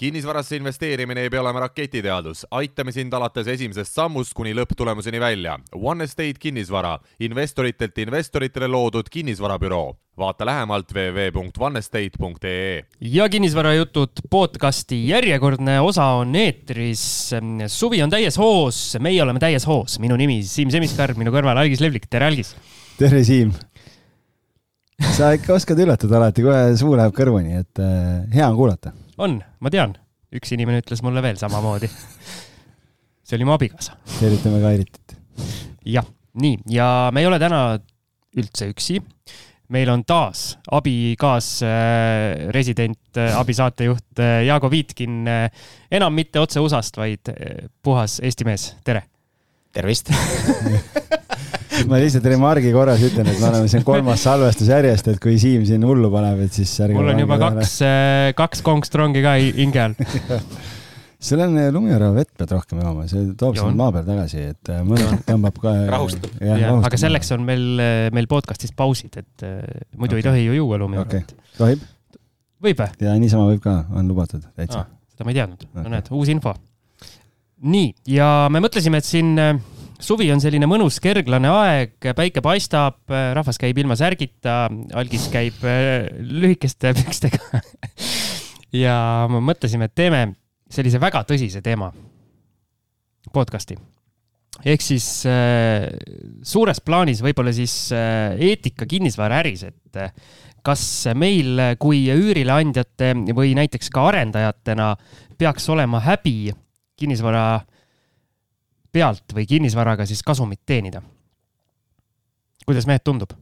kinnisvarasse investeerimine ei pea olema raketiteadus, aitame sind alates esimesest sammust kuni lõpptulemuseni välja. One Estate kinnisvara, investoritelt investoritele loodud kinnisvarabüroo. vaata lähemalt www.onestate.ee. ja kinnisvarajutud podcasti järjekordne osa on eetris. suvi on täies hoos, meie oleme täies hoos. minu nimi Siim Semiskar, minu kõrval Algis Levlik, tere Algis. tere, Siim sa ikka oskad üllatada alati, kohe suu läheb kõrvuni, et äh, hea on kuulata on, ma tean, üks inimene ütles mulle veel samamoodi. see oli mu abikaasa. tervitame Kairit. jah, nii, ja me ei ole täna üldse üksi. meil on taas abikaasresident, äh, abisaatejuht äh, Jaago Viitkin. Äh, enam mitte otse USA-st, vaid puhas Eesti mees, tere. tervist ma lihtsalt remargi korras ütlen, et me oleme siin kolmas salvestus järjest, et kui Siim siin hullu paneb, et siis mul on juba kaks, äh, kaks kongstrongi ka hinge all sul on äh, lumijärve vett pead rohkem jooma, see toob sind maa peal tagasi, et äh, mõnusalt tõmbab ka. rahustab. aga selleks on meil, meil podcast'is pausid, et muidu okay. ei tohi ju juua lumijärvet okay.. tohib? võib või? ja niisama võib ka, on lubatud täitsa ah,. seda ma ei teadnud okay., no näed, uus info. nii, ja me mõtlesime, et siin suvi on selline mõnus kerglane aeg, päike paistab, rahvas käib ilma särgita, algis käib äh, lühikeste pükstega ja mõtlesime, et teeme sellise väga tõsise teema, podcast'i. ehk siis äh, suures plaanis võib-olla siis äh, eetika kinnisvaraäris, et äh, kas meil kui üürileandjate või näiteks ka arendajatena peaks olema häbi kinnisvara äh, pealt või kinnisvaraga siis kasumit teenida. kuidas mehed tundub?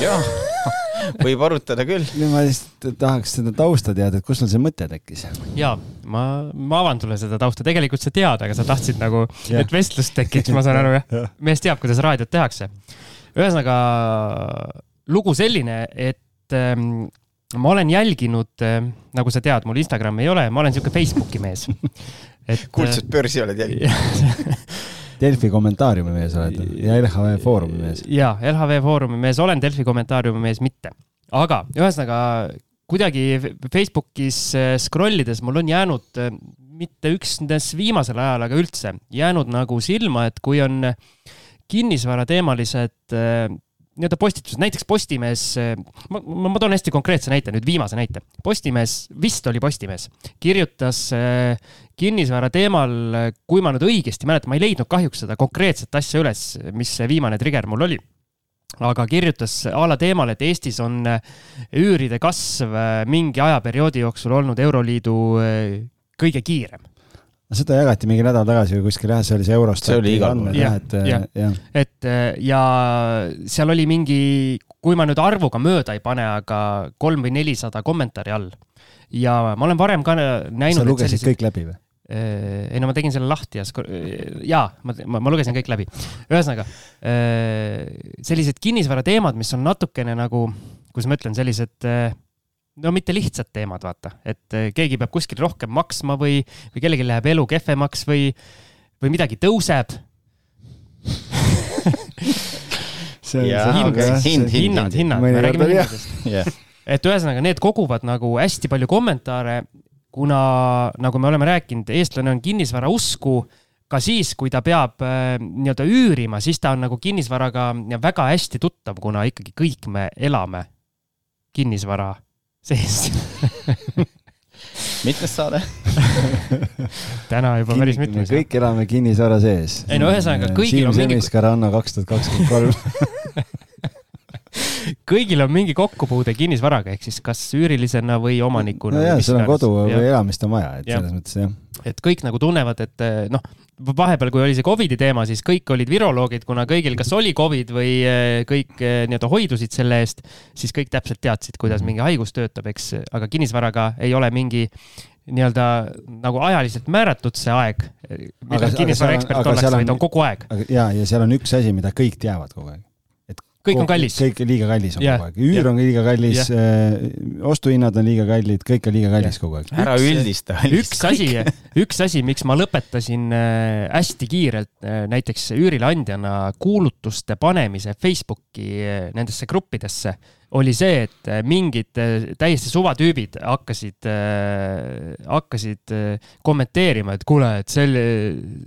jah, võib arutada küll. ma lihtsalt tahaks seda tausta teada, et kust sul see mõte tekkis? ja ma, ma avan sulle seda tausta, tegelikult sa tead, aga sa tahtsid nagu et vestlus tekiks, ma saan aru jah mees teab, kuidas raadiot tehakse. ühesõnaga lugu selline, et ähm, ma olen jälginud äh,, nagu sa tead, mul Instagrami ei ole, ma olen sihuke Facebooki mees et kuldset börsi oled jälginud Delfi kommentaariumi mees oled ja LHV Foorumi mees. ja, LHV Foorumi mees olen, Delfi kommentaariumi mees mitte. aga ühesõnaga kuidagi Facebookis äh, scroll ides mul on jäänud äh, mitte üksnes viimasel ajal, aga üldse jäänud nagu silma, et kui on kinnisvarateemalised äh, nii-öelda postitused, näiteks Postimees, ma, ma, toon hästi konkreetse näite, nüüd viimase näite. Postimees, vist oli Postimees, kirjutas äh, kinnisvara teemal, kui ma nüüd õigesti mäletan, ma ei leidnud kahjuks seda konkreetset asja üles, mis see viimane trigger mul oli aga kirjutas a la teemal, et Eestis on äh, üüride kasv äh, mingi ajaperioodi jooksul olnud Euroliidu kõige kiirem seda jagati mingi nädal tagasi või kuskil jah, see oli see Eurostati see oli igal pool. jah, et jah, jah., et ja seal oli mingi, kui ma nüüd arvuga mööda ei pane, aga kolm või nelisada kommentaari all. ja ma olen varem ka näinud. sa lugesid sellised... kõik läbi või? Äh, ei no ma tegin selle lahti ja jaa, ma, ma, ma lugesin kõik läbi. ühesõnaga, äh, sellised kinnisvarateemad, mis on natukene nagu, kuidas ma ütlen, sellised äh, no mitte lihtsad teemad, vaata, et eh, keegi peab kuskil rohkem maksma või, või kellelgi läheb elu kehvemaks või, või midagi tõuseb. See on ja, see hind okay,, hind, hinnad, hinnad, me räägime hindadest yeah.. et ühesõnaga, need koguvad nagu hästi palju kommentaare, kuna nagu me oleme rääkinud, eestlane on kinnisvara usku ka siis, kui ta peab äh, nii-öelda üürima, siis ta on nagu kinnisvaraga väga hästi tuttav, kuna ikkagi kõik me elame kinnisvara sees mitmes saade täna juba päris mitmes. kõik elame kinnisvara sees. ei no ühesõnaga kõigil on mingi. Siim Anno kaks tuhat kakskümmend kolm kõigil on mingi kokkupuude kinnisvaraga, ehk siis kas üürilisena või omanikuna. no jaa, sul on kodu või elamist on vaja, et ja. selles mõttes jah. Et kõik nagu tunnevad, et noh, vahepeal, kui oli see Covidi teema, siis kõik olid viroloogid, kuna kõigil kas oli Covid või eh, kõik eh, nii-öelda hoidusid selle eest, siis kõik täpselt teadsid, kuidas mhm. mingi haigus töötab, eks, aga kinnisvaraga ei ole mingi nii-öelda nagu ajaliselt määratud see aeg, mida kinnisvara ekspert ollakse, vaid on kogu aeg. ja, ja seal on üks asi, mida kõik teavad kogu aeg kõik on kallis. kõik liiga kallis on yeah. kogu aeg, üür yeah. on liiga kallis yeah., ostuhinnad on liiga kallid, kõik on liiga kallis yeah. kogu aeg. ära üldista. üks asi, üks asi, miks ma lõpetasin äh, hästi kiirelt äh, näiteks üürileandjana kuulutuste panemise Facebooki äh, nendesse gruppidesse, oli see, et äh, mingid äh, täiesti suvatüübid hakkasid, äh, hakkasid kommenteerima, et kuule, et selle,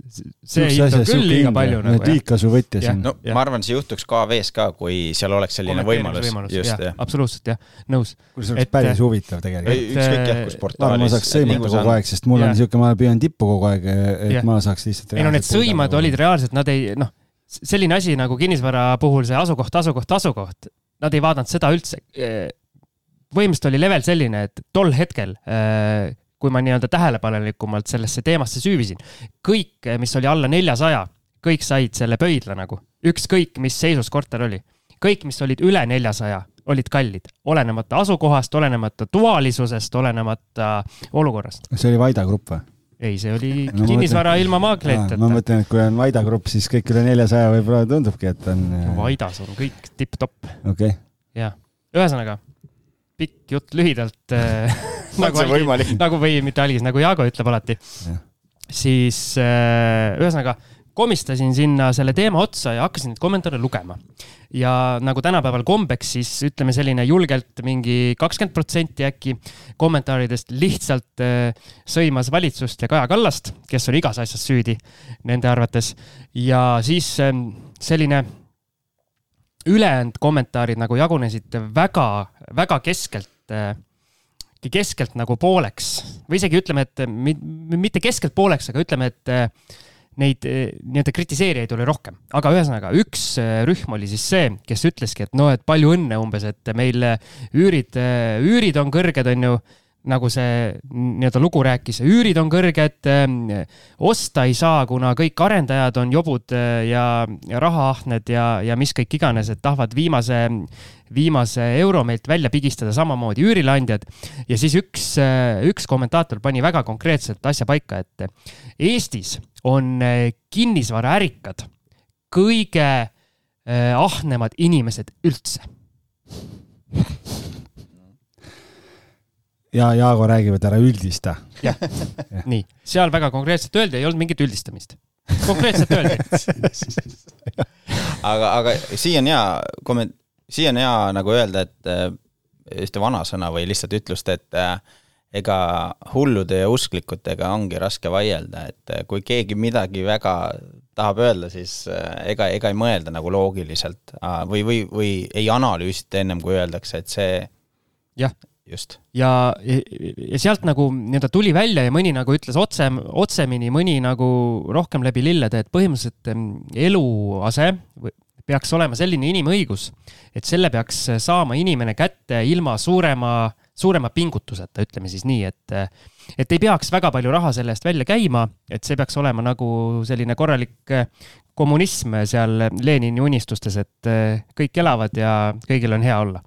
see hind on küll liiga palju nagu. liigkasu võtja siin. no ja. ma arvan, see juhtuks KV-s ka, kui seal oleks selline võimalus, võimalus. just, jah. absoluutselt jah, nõus. kuule, see oleks et, päris huvitav tegelikult. ükskõik jah, kus portaalis. ma saaks sõimata kogu aeg, sest mul on niisugune, ma püüan tippu kogu aeg, et ja. ma saaks lihtsalt. ei no need sõimad olid reaalselt, nad ei, noh selline asi nagu kinnisvara puhul see asukoht, asukoht, asukoht, nad ei vaadanud seda üldse. põhimõtteliselt oli level selline, et tol hetkel, kui ma nii-öelda tähelepanelikumalt sellesse teemasse süüvisin, kõik, mis oli alla neljasaja, kõik said selle pöidla nagu, ükskõik mis seisus korter oli. kõik, mis olid üle neljasaja, olid kallid, olenemata asukohast, olenemata tuvalisusest, olenemata olukorrast. see oli Vaida Grupp või? Ei, see oli no, kinnisvara mõtlen, ilma maakleriteta. ma mõtlen, et kui on Vaida grupp, siis kõik üle neljasaja võib-olla tundubki, et on. Äh, Vaidas on kõik tipp-topp. okei okay.. jah, ühesõnaga pikk jutt lühidalt äh, nagu, algi, nagu või mitte algis, nagu Jaago ütleb alati. siis äh, ühesõnaga komistasin sinna selle teema otsa ja hakkasin neid kommentaare lugema. ja nagu tänapäeval kombeks, siis ütleme selline julgelt mingi kakskümmend protsenti äkki kommentaaridest lihtsalt äh, sõimas valitsust ja Kaja Kallast, kes on igas asjas süüdi nende arvates. ja siis äh, selline ülejäänud kommentaarid nagu jagunesid väga, väga keskelt äh, keskelt nagu pooleks või isegi ütleme, et mitte keskelt pooleks, aga ütleme, et neid eh, nii-öelda kritiseerijaid oli rohkem, aga ühesõnaga üks eh, rühm oli siis see, kes ütleski, et no, et palju õnne umbes, et meil eh, üürid, üürid on kõrged, on ju nagu see nii-öelda lugu rääkis, üürid on kõrged, osta ei saa, kuna kõik arendajad on jobud ja, ja rahaahned ja, ja mis kõik iganes, et tahavad viimase, viimase euro meilt välja pigistada, samamoodi üürileandjad. ja siis üks, üks kommentaator pani väga konkreetselt asja paika, et Eestis on kinnisvaraärikad kõige ahnemad inimesed üldse ja Jaago räägib, et ära üldista. jah ja., nii, seal väga konkreetselt öeldi, ei olnud mingit üldistamist. konkreetselt öeldi aga, aga siia on hea komment-, siia on hea nagu öelda, et äh, ühte vanasõna või lihtsalt ütlust, et äh, ega hullude ja usklikutega ongi raske vaielda, et äh, kui keegi midagi väga tahab öelda, siis ega, ega ei mõelda nagu loogiliselt või, või, või ei analüüsita ennem kui öeldakse, et see jah, just. ja, ja sealt nagu nii-öelda tuli välja ja mõni nagu ütles otse, otsemini, mõni nagu rohkem läbi lillede, et põhimõtteliselt eluase peaks olema selline inimõigus, et selle peaks saama inimene kätte ilma suurema, suurema pingutuseta, ütleme siis nii, et et ei peaks väga palju raha selle eest välja käima, et see peaks olema nagu selline korralik kommunism seal Lenini unistustes, et kõik elavad ja kõigil on hea olla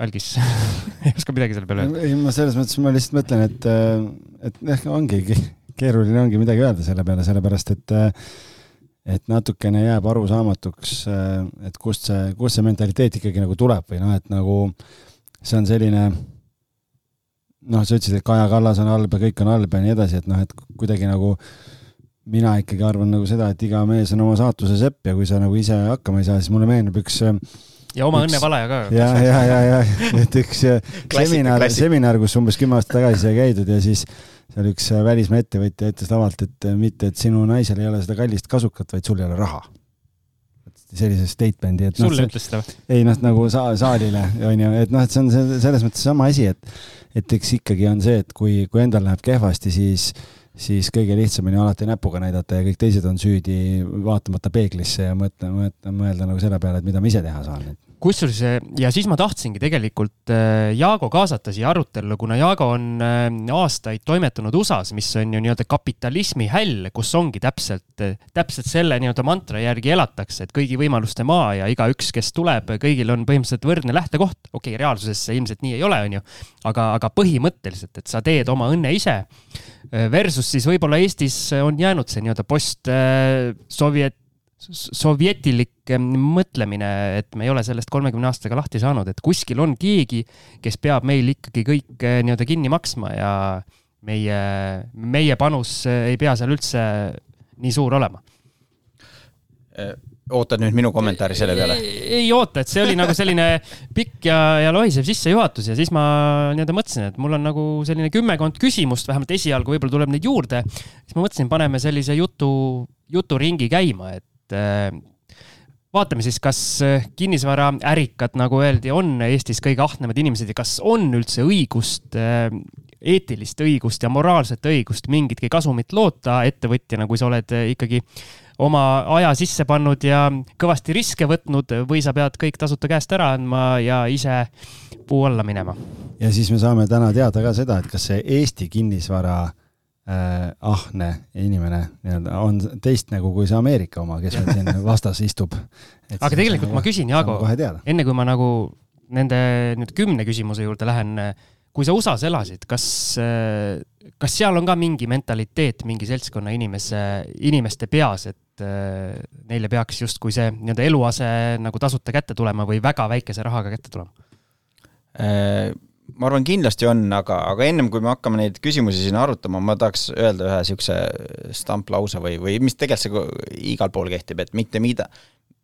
algis ei oska midagi selle peale öelda. ei, ma selles mõttes, ma lihtsalt mõtlen, et, äh, et jah, ongi keeruline ongi midagi öelda selle peale, sellepärast et äh, et natukene jääb arusaamatuks, äh, et kust see, kust see mentaliteet ikkagi nagu tuleb või noh, et nagu see on selline noh, sa ütlesid, et Kaja Kallas on halb ja kõik on halb ja nii edasi, et noh, et kuidagi nagu mina ikkagi arvan nagu seda, et iga mees on oma saatuse sepp ja kui sa nagu ise hakkama ei saa, siis mulle meenub üks ja oma üks... õnnevalaja ka. ja, ja, ja, ja, et üks äh, seminar, seminar, kus umbes kümme aastat tagasi sai käidud ja siis seal üks äh, välismaa ettevõtja ütles lavalt, et äh, mitte, et sinu naisel ei ole seda kallist kasukat, vaid sul ei ole raha. sellise statement'i, et. sulle no, ütles seda või? ei noh, nagu sa, saalile onju, et noh, et see on selles mõttes sama asi, et, et eks ikkagi on see, et kui, kui endal läheb kehvasti, siis siis kõige lihtsam on ju alati näpuga näidata ja kõik teised on süüdi, vaatamata peeglisse ja mõtle, mõtle, mõelda nagu selle peale, et mida ma ise teha saan kusjuures ja siis ma tahtsingi tegelikult äh, Jaago kaasata siia arutellu, kuna Jaago on äh, aastaid toimetanud USA-s, mis on ju nii-öelda kapitalismi häll, kus ongi täpselt, täpselt selle nii-öelda mantra järgi elatakse, et kõigi võimaluste maa ja igaüks, kes tuleb, kõigil on põhimõtteliselt võrdne lähtekoht. okei okay,, reaalsuses see ilmselt nii ei ole, on ju, aga, aga põhimõtteliselt, et sa teed oma õnne ise. Versus siis võib-olla Eestis on jäänud see nii-öelda post-sovjet sovjetilik mõtlemine, et me ei ole sellest kolmekümne aastaga lahti saanud, et kuskil on keegi, kes peab meil ikkagi kõik eh, nii-öelda kinni maksma ja meie, meie panus eh, ei pea seal üldse nii suur olema. Eh, ootad nüüd minu kommentaari selle peale? ei oota, et see oli nagu selline pikk ja, ja lohisev sissejuhatus ja siis ma nii-öelda mõtlesin, et mul on nagu selline kümmekond küsimust, vähemalt esialgu võib-olla tuleb neid juurde. siis ma mõtlesin, paneme sellise jutu, juturingi käima, et äh, vaatame siis, kas äh, kinnisvaraärikad, nagu öeldi, on Eestis kõige ahnemad inimesed ja kas on üldse õigust, äh, eetilist õigust ja moraalset õigust mingitki kasumit loota ettevõtjana, kui sa oled ikkagi oma aja sisse pannud ja kõvasti riske võtnud või sa pead kõik tasuta käest ära andma ja ise puu alla minema. ja siis me saame täna teada ka seda, et kas see Eesti kinnisvara äh, ahne inimene nii-öelda on teist nägu kui see Ameerika oma, kes meil siin vastas istub. aga tegelikult ma küsin, Jaago, enne kui ma nagu nende nüüd kümne küsimuse juurde lähen, kui sa USA-s elasid, kas, kas seal on ka mingi mentaliteet mingi seltskonna inimese, inimeste peas, et neile peaks justkui see nii-öelda eluase nagu tasuta kätte tulema või väga väikese rahaga kätte tulema? Äh, ma arvan, kindlasti on, aga, aga ennem kui me hakkame neid küsimusi siin arutama, ma tahaks öelda ühe niisuguse stamplause või, või mis tegelikult see igal pool kehtib, et mitte mida,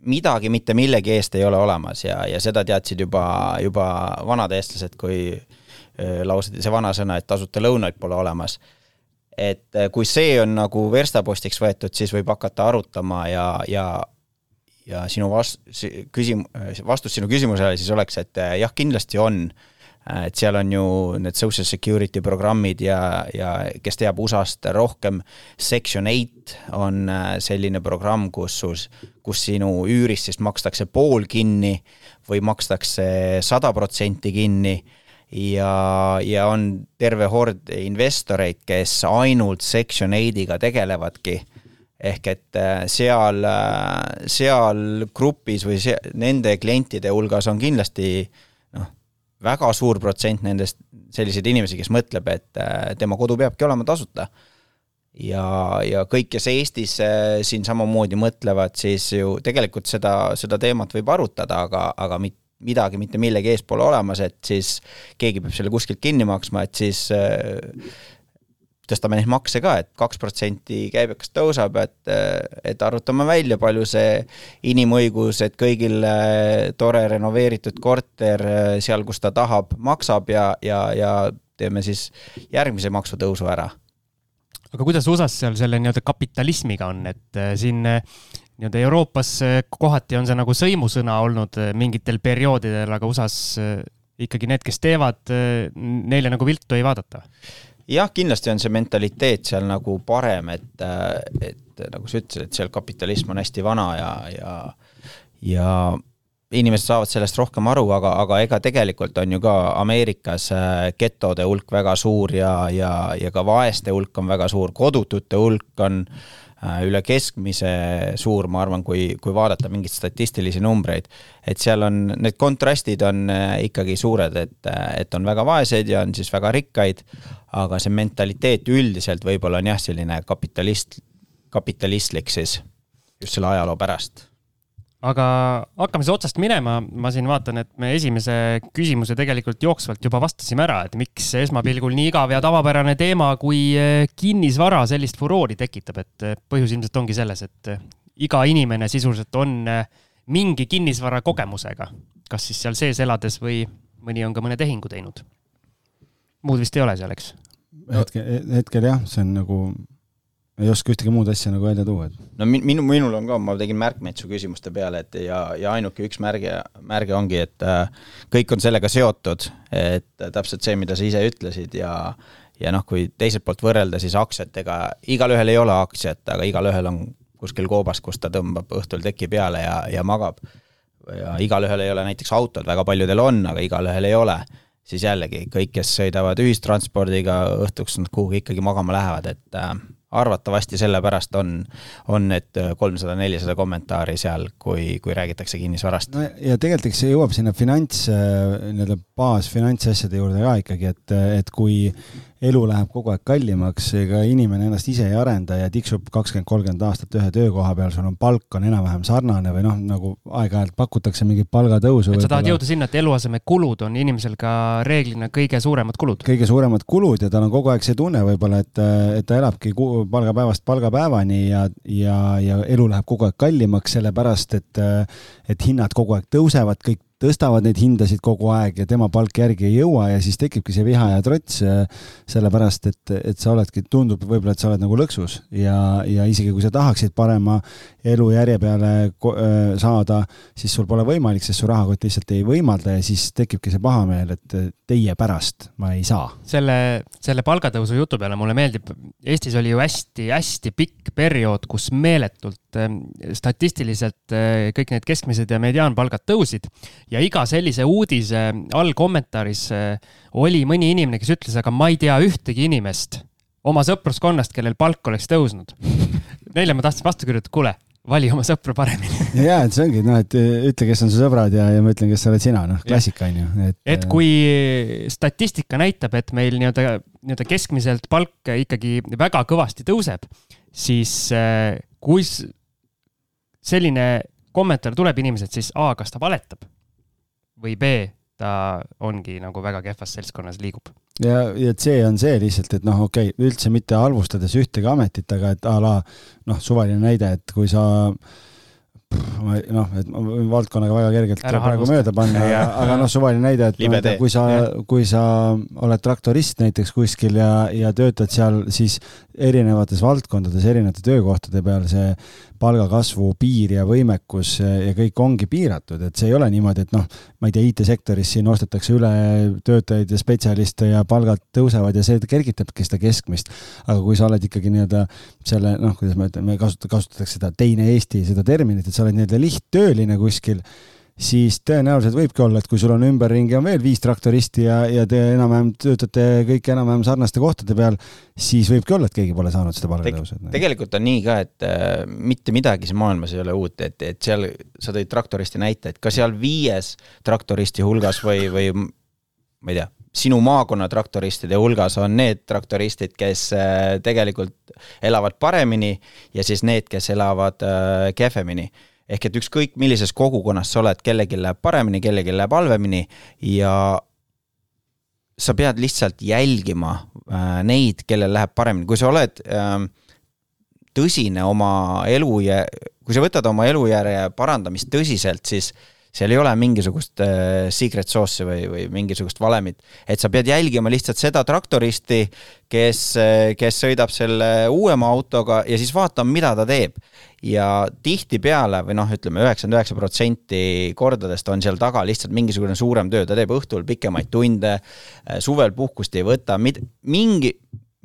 midagi mitte millegi eest ei ole olemas ja, ja seda teadsid juba, juba vanad eestlased, kui äh, lauseti see vanasõna, et tasuta lõunaid pole olemas. Et äh, kui see on nagu verstapostiks võetud, siis võib hakata arutama ja, ja ja sinu vast-, küsim-, vastus sinu küsimusele siis oleks, et äh, jah, kindlasti on, et seal on ju need social security programmid ja, ja kes teab USA-st rohkem, Section eight on äh, selline programm, kus sul, kus sinu üürist siis makstakse pool kinni või makstakse sada protsenti kinni ja, ja on terve hord investoreid, kes ainult Section eight'iga tegelevadki. ehk et äh, seal, äh, seal grupis või see, nende klientide hulgas on kindlasti noh, väga suur protsent nendest selliseid inimesi, kes mõtleb, et äh, tema kodu peabki olema tasuta. Ja, ja kõik, kes Eestis siin samamoodi mõtlevad, siis ju tegelikult seda, seda teemat võib arutada, aga, aga mitte midagi mitte millegi eest pole olemas, et siis keegi peab selle kuskilt kinni maksma, et siis äh, tõstame neid makse ka, et kaks protsenti käibekas tõuseb, et, äh, et arvutame välja, palju see inimõigus, et kõigil äh, tore renoveeritud korter seal, kus ta tahab, maksab ja, ja, ja teeme siis järgmise maksutõusu ära aga kuidas USA-s seal selle nii-öelda kapitalismiga on, et siin nii-öelda Euroopas kohati on see nagu sõimusõna olnud mingitel perioodidel, aga USA-s ikkagi need, kes teevad, neile nagu viltu ei vaadata? Jah, kindlasti on see mentaliteet seal nagu parem, et, et nagu sa ütlesid, et seal kapitalism on hästi vana ja, ja ja inimesed saavad sellest rohkem aru, aga, aga ega tegelikult on ju ka Ameerikas getode hulk väga suur ja, ja, ja ka vaeste hulk on väga suur, kodutute hulk on äh, Äh, üle keskmise suur, ma arvan, kui, kui vaadata mingeid statistilisi numbreid. et seal on, need kontrastid on äh, ikkagi suured, et, äh, et on väga vaeseid ja on siis väga rikkaid, aga see mentaliteet üldiselt võib-olla on jah, selline kapitalist, kapitalistlik siis, just selle ajaloo pärast aga hakkame siis otsast minema, ma siin vaatan, et me esimese küsimuse tegelikult jooksvalt juba vastasime ära, et miks esmapilgul nii igav ja tavapärane teema kui eh, kinnisvara sellist furoori tekitab, et eh, põhjus ilmselt ongi selles, et eh, iga inimene sisuliselt on mingi kinnisvara kogemusega, kas siis seal sees elades või mõni on ka mõne tehingu teinud. muud vist ei ole seal, eks? hetkel, hetkel jah, see on nagu ei oska ühtegi muud asja nagu välja tuua, et. no minu, minul on ka, ma tegin märkmeid su küsimuste peale, et ja, ja ainuke üks märge, märge ongi, et äh, kõik on sellega seotud, et äh, täpselt see, mida sa ise ütlesid ja ja noh, kui teiselt poolt võrrelda, siis aktsiatega, igalühel ei ole aktsiat, aga igalühel on kuskil koobas, kus ta tõmbab õhtul teki peale ja, ja magab. ja igalühel ei ole näiteks autod, väga paljudel on, aga igalühel ei ole siis jällegi kõik, kes sõidavad ühistranspordiga õhtuks, nad kuhugi ikkagi magama lähevad, et äh, arvatavasti sellepärast on, on need kolmsada, nelisada kommentaari seal, kui, kui räägitakse kinnisvarast. no ja tegelikult eks see jõuab sinna finants, nii-öelda baasfinantsasjade juurde ka ikkagi, et, et kui, elu läheb kogu aeg kallimaks, ega inimene ennast ise ei arenda ja tiksub kakskümmend, kolmkümmend aastat ühe töökoha peal, sul on palk on enam-vähem sarnane või noh, nagu aeg-ajalt pakutakse mingit palgatõusu. et sa tahad jõuda sinna, et eluasemekulud on inimesel ka reeglina kõige suuremad kulud? kõige suuremad kulud ja tal on kogu aeg see tunne võib-olla, et, et ta elabki palgapäevast palgapäevani ja, ja, ja elu läheb kogu aeg kallimaks, sellepärast et, et hinnad kogu aeg tõusevad, kõik tõstavad neid hindasid kogu aeg ja tema palk järgi ei jõua ja siis tekibki see viha ja trots, äh, sellepärast et, et sa oledki, tundub võib-olla, et sa oled nagu lõksus ja, ja isegi kui sa tahaksid parema elujärje peale äh, saada, siis sul pole võimalik, sest su rahakott lihtsalt ei võimalda ja siis tekibki see pahameel, et teie pärast ma ei saa. selle, selle palgatõusu jutu peale mulle meeldib, Eestis oli ju hästi-hästi pikk periood, kus meeletult äh, statistiliselt kõik need keskmised ja mediaanpalgad tõusid ja iga sellise uudise all kommentaaris oli mõni inimene, kes ütles, aga ma ei tea ühtegi inimest oma sõpruskonnast, kellel palk oleks tõusnud. Neile ma tahtsin vastu kirjutada, kuule, vali oma sõpru paremini ja, et see ongi, noh, et ütle, kes on su sõbrad ja, ja ma ütlen, kes sa oled sina, noh, klassika on ju, et. et äh, kui statistika näitab, et meil nii-öelda, nii-öelda keskmiselt palk ikkagi väga kõvasti tõuseb, siis äh, kui selline kommentaar tuleb inimeselt, siis A, kas ta valetab või B, ta ongi nagu väga kehvas seltskonnas liigub. ja, ja C on see lihtsalt, et noh, okei okay,, üldse mitte halvustades ühtegi ametit, aga et a la noh, suvaline näide, et kui sa noh, et ma võin valdkonnaga väga kergelt Ära praegu halvusta. mööda panna, aga, aga noh, suvaline näide, et no, kui sa, kui sa oled traktorist näiteks kuskil ja, ja töötad seal, siis erinevates valdkondades, erinevate töökohtade peal see palgakasvu piir ja võimekus ja kõik ongi piiratud, et see ei ole niimoodi, et noh, ma ei tea, IT-sektoris siin ostetakse üle töötajaid ja spetsialiste ja palgad tõusevad ja see kergitabki seda keskmist. aga kui sa oled ikkagi nii-öelda selle noh, kuidas ma ütlen, me kasutame, kasutatakse seda teine Eesti, seda terminit, et sa oled nii-öelda lihttööline kuskil siis tõenäoliselt võibki olla, et kui sul on ümberringi on veel viis traktoristi ja, ja te enam-vähem töötate kõik enam-vähem sarnaste kohtade peal, siis võibki olla, et keegi pole saanud seda palgatõusu Teg. tegelikult on nii ka, et äh, mitte midagi siin maailmas ei ole uut, et, et seal sa tõid traktoristi näite, et ka seal viies traktoristi hulgas või, või ma ei tea, sinu maakonna traktoristide hulgas on need traktoristid, kes äh, tegelikult elavad paremini ja siis need, kes elavad äh, kehvemini ehk et ükskõik millises kogukonnas sa oled, kellelgi läheb paremini, kellelgi läheb halvemini ja sa pead lihtsalt jälgima äh, neid, kellel läheb paremini, kui sa oled äh, tõsine oma elu ja kui sa võtad oma elujärje parandamist tõsiselt, siis seal ei ole mingisugust äh, secret sauce'i või, või mingisugust valemit, et sa pead jälgima lihtsalt seda traktoristi, kes, äh, kes sõidab selle uuema autoga ja siis vaatama, mida ta teeb. ja tihtipeale või noh, ütleme üheksakümmend üheksa protsenti kordadest on seal taga lihtsalt mingisugune suurem töö, ta teeb õhtul pikemaid tunde, äh, suvel puhkust ei võta, mingi,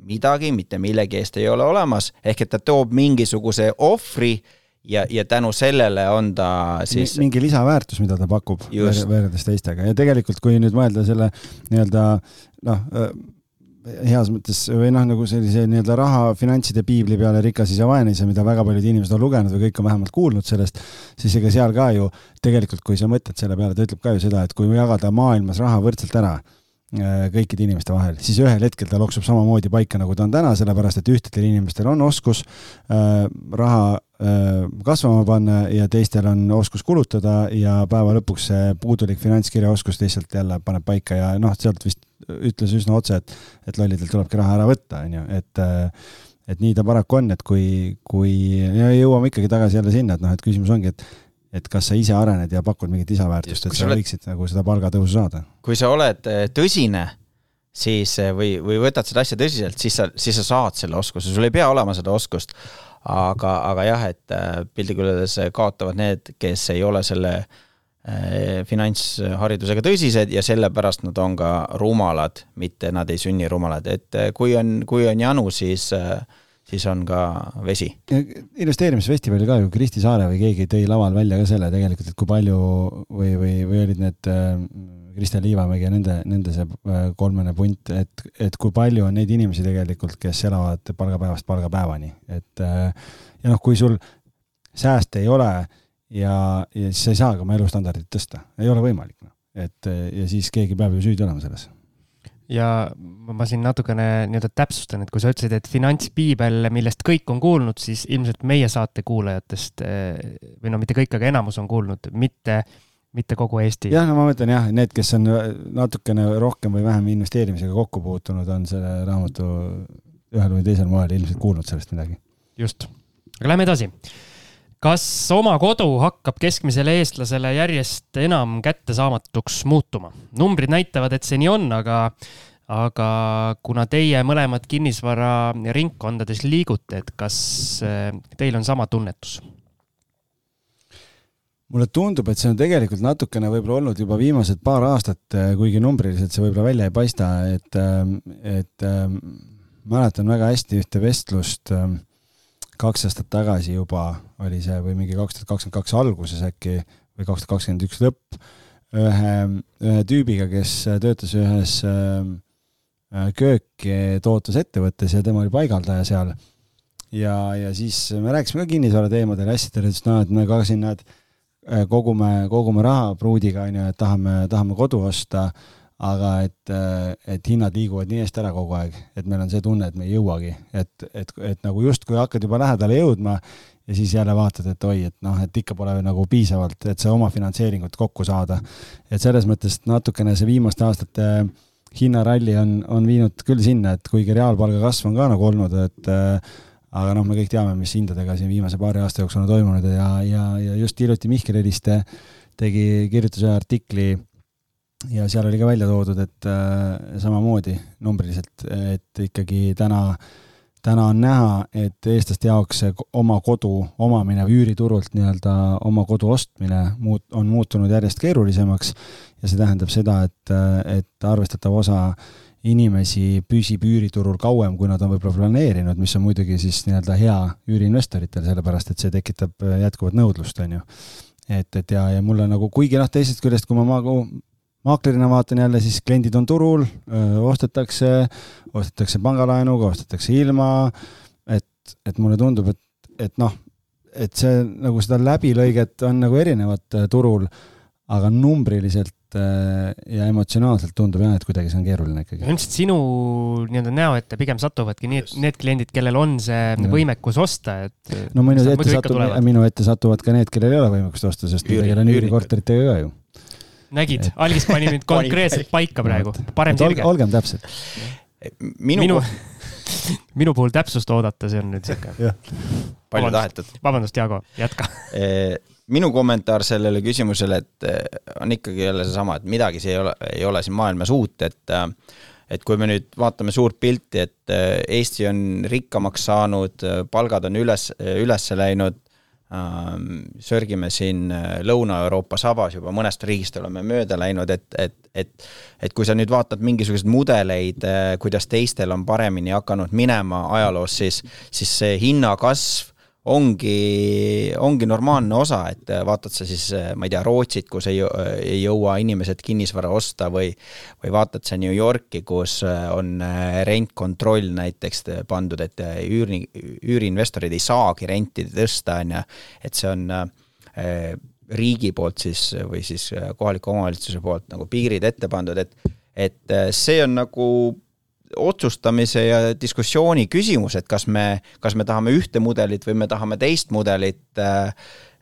midagi mitte millegi eest ei ole olemas, ehk et ta toob mingisuguse ohvri ja, ja tänu sellele on ta siis mingi lisaväärtus, mida ta pakub võrreldes teistega. Ja tegelikult, kui nüüd mõelda selle nii-öelda noh, äh, heas mõttes või noh, nagu sellise nii-öelda raha, finantside piibli peale Rikas isa, vaene isa, mida väga paljud inimesed on lugenud või kõik on vähemalt kuulnud sellest, siis ega seal ka ju tegelikult, kui sa mõtled selle peale, ta ütleb ka ju seda, et kui jagada maailmas raha võrdselt ära, äh, kõikide inimeste vahel, siis ühel hetkel ta loksub samamoodi paika, nagu ta on täna, sellepärast et ühtedel inimestel on oskus äh, raha kasvama panna ja teistel on oskus kulutada ja päeva lõpuks see puudulik finantskirjaoskus lihtsalt jälle paneb paika ja noh, sealt vist ütles üsna otse, et, et lollidelt tulebki raha ära võtta, on ju, et äh, et nii ta paraku on, et kui, kui ja jõuame ikkagi tagasi jälle sinna, et noh, et küsimus ongi, et et kas sa ise arened ja pakud mingit lisaväärtust, et sa oled... võiksid nagu seda palgatõusu saada. kui sa oled äh, tõsine, siis või, või võtad seda asja tõsiselt, siis sa, siis sa saad selle oskuse, sul ei pea olema seda oskust aga, aga jah, et äh, piltlikult öeldes kaotavad need, kes ei ole selle äh, finantsharidusega tõsised ja sellepärast nad on ka rumalad, mitte nad ei sünni rumalad, et äh, kui on, kui on janu, siis siis on ka vesi. investeerimisfestivalil ka ju Kristi Saare või keegi tõi laval välja ka selle tegelikult, et kui palju või, või, või olid need Kristel Liivamägi ja nende, nende see äh, kolmene punt, et, et kui palju on neid inimesi tegelikult, kes elavad palgapäevast palgapäevani, et äh, ja noh, kui sul sääste ei ole ja, ja siis sa ei saa ka oma elustandardit tõsta, ei ole võimalik, noh. et ja siis keegi peab ju süüdi olema selles ja ma siin natukene nii-öelda täpsustan, et kui sa ütlesid, et finantspiibel, millest kõik on kuulnud, siis ilmselt meie saate kuulajatest või no mitte kõik, aga enamus on kuulnud, mitte mitte kogu Eesti. jah, no ma mõtlen jah, need, kes on natukene rohkem või vähem investeerimisega kokku puutunud, on selle raamatu ühel või teisel moel ilmselt kuulnud sellest midagi. just, aga lähme edasi. kas oma kodu hakkab keskmisele eestlasele järjest enam kättesaamatuks muutuma? numbrid näitavad, et see nii on, aga aga kuna teie mõlemad kinnisvararingkondades liigute, et kas eh, teil on sama tunnetus? Mulle tundub, et see on tegelikult natukene võib-olla olnud juba viimased paar aastat, eh, kuigi numbriliselt see võib-olla välja ei paista, et, eh, et mäletan väga hästi ühte vestlust kaks aastat tagasi juba oli see või mingi kaks tuhat kakskümmend kaks alguses äkki või kaks tuhat kakskümmend üks lõpp, ühe, ühe tüübiga, kes töötas ühes kööktootlusettevõttes ja tema oli paigaldaja seal. ja, ja siis me rääkisime ka kinnisvara teemadel ja asjadel, ütles, no et me ka siin näed, Äh, kogume, kogume raha pruudiga, on ju, et tahame, tahame kodu osta, aga et, äh, et hinnad liiguvad nii eest ära kogu aeg, et meil on see tunne, et me ei jõuagi, et, et, et nagu justkui hakkad juba lähedale jõudma ja siis jälle vaatad, et oi, et noh, et ikka pole nagu piisavalt, et see oma finantseeringut kokku saada. et selles mõttes natukene see viimaste aastate hinnaralli on, on viinud küll sinna, et kuigi reaalpalga kasv on ka nagu olnud, et aga noh, me kõik teame, mis hindadega siin viimase paari aasta jooksul on toimunud ja, ja, ja just hiljuti Mihkel Heliste tegi, kirjutas ühe artikli ja seal oli ka välja toodud, et äh, samamoodi numbriliselt, et ikkagi täna, täna on näha, et eestlaste jaoks see oma kodu omamine või üüriturult nii-öelda oma kodu ostmine muut-, on muutunud järjest keerulisemaks. Ja see tähendab seda, et, et arvestatav osa äh, inimesi püsib üüriturul kauem, kui nad on võib-olla planeerinud, mis on muidugi siis nii-öelda hea üüriinvestoritel, sellepärast et see tekitab äh, jätkuvat nõudlust, on ju. et, et ja, ja mulle nagu, kuigi noh, teisest küljest, kui ma maagu, maaklerina vaatan jälle, siis kliendid on turul, ostetakse, ostetakse pangalaenuga, ostetakse ilma, et, et mulle tundub, et, et noh, et see nagu seda läbilõiget on nagu erinevat äh, turul, aga numbriliselt Äh, ja emotsionaalselt tundub jah, et kuidagi see on keeruline ikkagi. ilmselt sinu nii-öelda näo ette pigem satuvadki need, need kliendid, kellel on see ja. võimekus osta, et. no minu ette satub, minu ette satuvad ka need, kellel ei ole võimekust osta, sest ma tegelen üürikorteritega ka ju. nägid, Algis pani mind konkreetselt paika praegu, parem sirge. olgem täpsed. minu, minu minu puhul täpsust oodata, see on nüüd siuke. palju tahetud. vabandust, Jaago, jätka minu kommentaar sellele küsimusele, et eh, on ikkagi jälle seesama, et midagi see ei ole, ei ole siin maailmas uut, et eh, et kui me nüüd vaatame suurt pilti, et eh, Eesti on rikkamaks saanud, palgad on üles, üles läinud, sörgime siin Lõuna-Euroopa sabas juba mõnest riigist oleme mööda läinud, et, et, et et kui sa nüüd vaatad mingisuguseid mudeleid, kuidas teistel on paremini hakanud minema ajaloos, siis, siis see hinnakasv ongi, ongi normaalne osa, et vaatad sa siis, ma ei tea, Rootsit, kus ei, ei jõua inimesed kinnisvara osta või või vaatad sa New Yorki, kus on rentkontroll näiteks pandud, et üüri, üüriinvestorid ei saagi renti tõsta, on ju, et see on riigi poolt siis või siis kohaliku omavalitsuse poolt nagu piirid ette pandud, et et see on nagu otsustamise ja diskussiooni küsimus, et kas me, kas me tahame ühte mudelit või me tahame teist mudelit. Äh,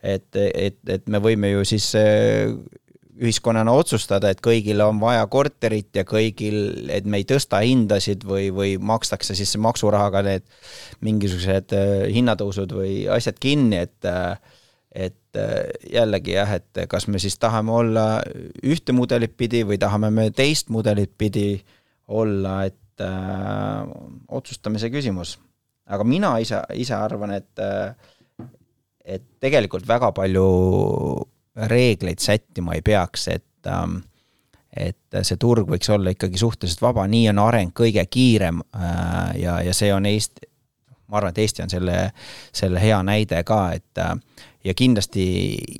et, et, et me võime ju siis äh, ühiskonnana otsustada, et kõigile on vaja korterit ja kõigil, et me ei tõsta hindasid või, või makstakse siis maksurahaga need mingisugused äh, hinnatõusud või asjad kinni, et et jällegi jah, et kas me siis tahame olla ühte mudelit pidi või tahame me teist mudelit pidi olla, et äh, otsustamise küsimus. aga mina ise, ise arvan, et äh, et tegelikult väga palju reegleid sättima ei peaks, et ähm, et see turg võiks olla ikkagi suhteliselt vaba, nii on areng kõige kiirem äh, ja, ja see on Eesti, ma arvan, et Eesti on selle, selle hea näide ka, et äh, ja kindlasti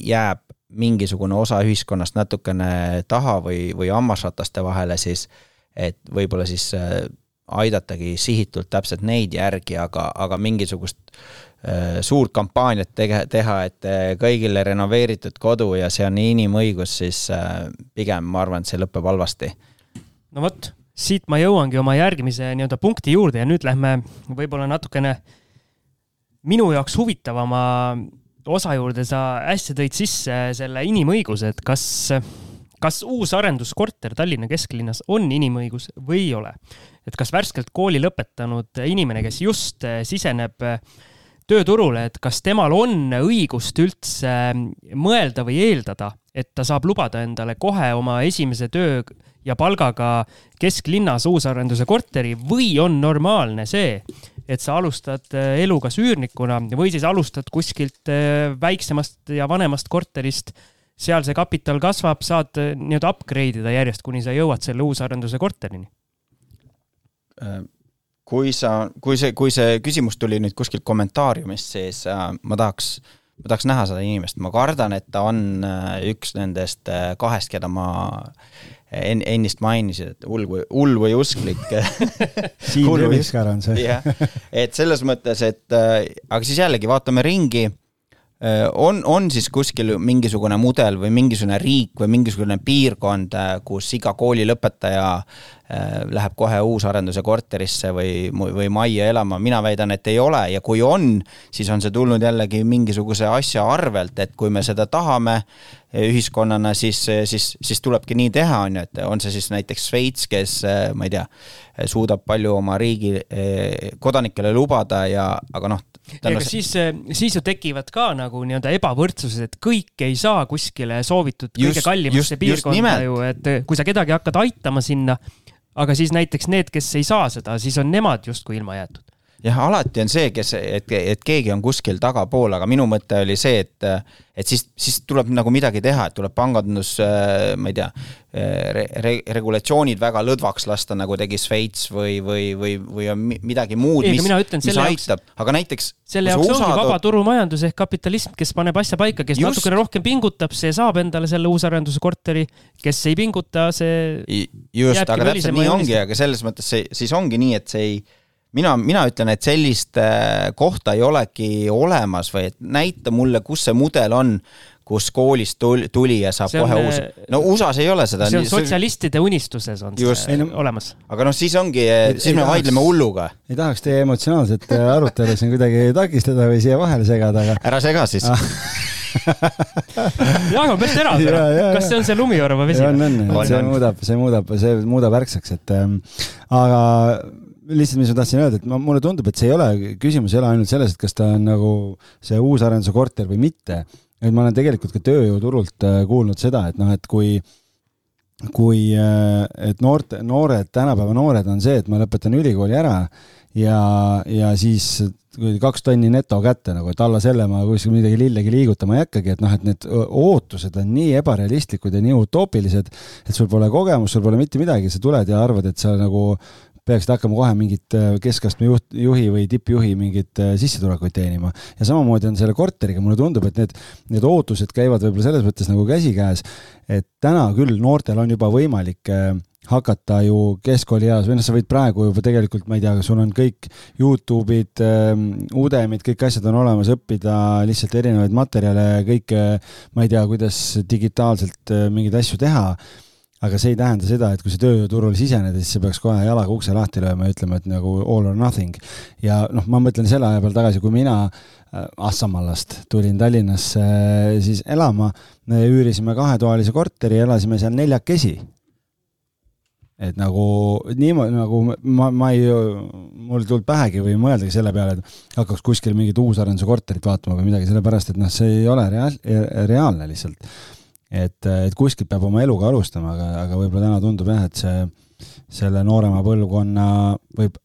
jääb mingisugune osa ühiskonnast natukene taha või, või hammasrataste vahele, siis äh, et võib-olla siis äh, aidatagi sihitult täpselt neid järgi, aga, aga mingisugust äh, suurt kampaaniat tege-, teha, et äh, kõigile renoveeritud kodu ja see on inimõigus, siis pigem ma arvan, et see lõpeb halvasti. no vot, siit ma jõuangi oma järgmise nii-öelda punkti juurde ja nüüd lähme võib-olla natukene minu jaoks huvitavama osa juurde. sa hästi tõid sisse selle inimõiguse, et kas, kas uus arenduskorter Tallinna kesklinnas on inimõigus või ei ole. et kas värskelt kooli lõpetanud inimene, kes just siseneb tööturule, et kas temal on õigust üldse mõelda või eeldada, et ta saab lubada endale kohe oma esimese töö ja palgaga kesklinnas uusarenduse korteri või on normaalne see, et sa alustad äh, elu kas üürnikuna või siis alustad kuskilt väiksemast ja vanemast korterist. Seal see kapital kasvab, saad äh, nii-öelda upgrade ida järjest, kuni sa jõuad selle uusarenduse korterini. kui sa, kui see, kui see küsimus tuli nüüd kuskilt kommentaariumist, siis ma tahaks ma tahaks näha seda inimest, ma kardan, et ta on üks nendest kahest, keda ma en-, ennist mainisid, et hull või, hull või usklik Siim Reviskar on see. jah, et selles mõttes, et äh, aga siis jällegi vaatame ringi äh,, on, on siis kuskil mingisugune mudel või mingisugune riik või mingisugune piirkond, äh, kus iga kooli lõpetaja Äh, läheb kohe uusarenduse korterisse või, või majja elama, mina väidan, et ei ole ja kui on, siis on see tulnud jällegi mingisuguse asja arvelt, et kui me seda tahame äh, ühiskonnana, siis, siis, siis tulebki nii teha, on ju, et on see siis näiteks Šveits, kes äh, ma ei tea, suudab palju oma riigi kodanikele lubada ja, aga noh. Ega siis, siis ju tekivad ka nagu nii-öelda ebavõrdsused, et kõik ei saa kuskile soovitud just, kõige kallimasse piirkonda ju, et kui sa kedagi hakkad aitama sinna aga siis näiteks need, kes ei saa seda, siis on nemad justkui ilma jäetud jah, alati on see, kes, et, et keegi on kuskil tagapool, aga minu mõte oli see, et, et siis, siis tuleb nagu midagi teha, et tuleb pangandus, ma ei tea re, re, regulatsioonid väga lõdvaks lasta, nagu tegi Šveits või, või, või, või on midagi muud, mis, mis aitab, aga näiteks. selle jaoks ongi vaba turumajandus ehk kapitalism, kes paneb asja paika, kes just, natukene rohkem pingutab, see saab endale selle uusarenduse korteri, kes ei pinguta, see. just, aga täpselt nii ongi, aga selles mõttes see, siis ongi nii, et see ei mina, mina ütlen, et sellist äh, kohta ei olegi olemas või et näita mulle, kus see mudel on, kus koolist tuli, tuli ja saab see kohe on, uus. Äh, no USA-s ei ole seda. see on sotsialistide unistuses on Just. see ei, no, olemas. aga noh, siis ongi, siis me vaidleme hulluga. ei tahaks teie emotsionaalset äh, arutelu siin kuidagi takistada või siia vahele segada, aga. ära sega siis ah. jah, on päris terav. kas see on see lumiorva vesi? on, on, see muudab, see muudab, see muudab ärksaks, et ähm, aga lihtsalt, mis ma tahtsin öelda, et ma, mulle tundub, et see ei ole, küsimus ei ole ainult selles, et kas ta on nagu see uusarenduse korter või mitte. et ma olen tegelikult ka tööjõuturult äh, kuulnud seda, et noh, et kui kui, äh, et noorte, noored, tänapäeva noored on see, et ma lõpetan ülikooli ära ja, ja siis kaks tonni neto kätte nagu, et alla selle ma kuskil midagi lillegi liigutama ei hakkagi, et noh, et need ootused on nii ebarealistlikud ja nii utoopilised, et sul pole kogemust, sul pole mitte midagi, sa tuled ja arvad, et sa nagu peaksid hakkama kohe mingit äh, keskastme juht, juhi või tippjuhi mingit äh, sissetulekuid teenima. ja samamoodi on selle korteriga, mulle tundub, et need, need ootused käivad võib-olla selles mõttes nagu käsikäes, et täna küll noortel on juba võimalik äh, hakata ju keskkoolieas või noh, sa võid praegu juba tegelikult, ma ei tea, sul on kõik Youtube'id, Udemid, kõik asjad on olemas, õppida lihtsalt erinevaid materjale, kõike, ma ei tea, kuidas digitaalselt mingeid asju teha aga see ei tähenda seda, et kui sa tööjõuturule sisened, siis sa peaks kohe jalaga ukse lahti lööma ja ütlema, et nagu all or nothing. ja noh, ma mõtlen selle aja peal tagasi, kui mina äh, Assamaalast tulin Tallinnasse äh, siis elama, üürisime kahetoalise korteri, elasime seal neljakesi et nagu niimoodi nagu ma, ma ei, mul ei tulnud pähegi või mõeldagi selle peale, et hakkaks kuskil mingit uusarenduse korterit vaatama või midagi, sellepärast et noh, see ei ole reaal-, reaalne lihtsalt et, et kuskilt peab oma eluga alustama, aga, aga võib-olla täna tundub jah, et see, selle noorema põlvkonna võib,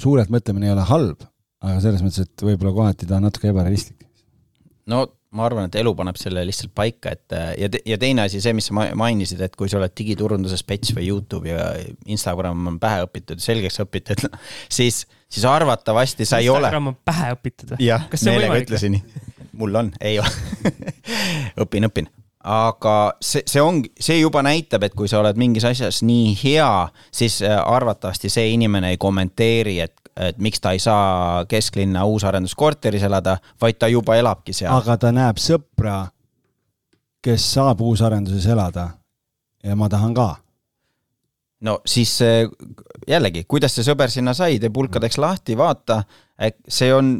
suurelt mõtlemine ei ole halb, aga selles mõttes, et võib-olla kohati ta on natuke ebarealistlik. no ma arvan, et elu paneb selle lihtsalt paika, et ja te,, ja teine asi, see, mis sa mainisid, et kui sa oled digiturunduse spets või Youtube ja Instagram on pähe õpitud, selgeks õpitud, siis, siis arvatavasti sa ei Instagram ole. Instagram on pähe õpitud või? jah, meelega ütlesin. mul on, ei ole õpin, õpin aga see, see ongi, see juba näitab, et kui sa oled mingis asjas nii hea, siis äh, arvatavasti see inimene ei kommenteeri, et, et miks ta ei saa kesklinna uusarenduskorteris elada, vaid ta juba elabki seal. aga ta näeb sõpra, kes saab uusarenduses elada. ja ma tahan ka no siis äh, jällegi, kuidas see sõber sinna sai, tee pulkadeks lahti, vaata, see on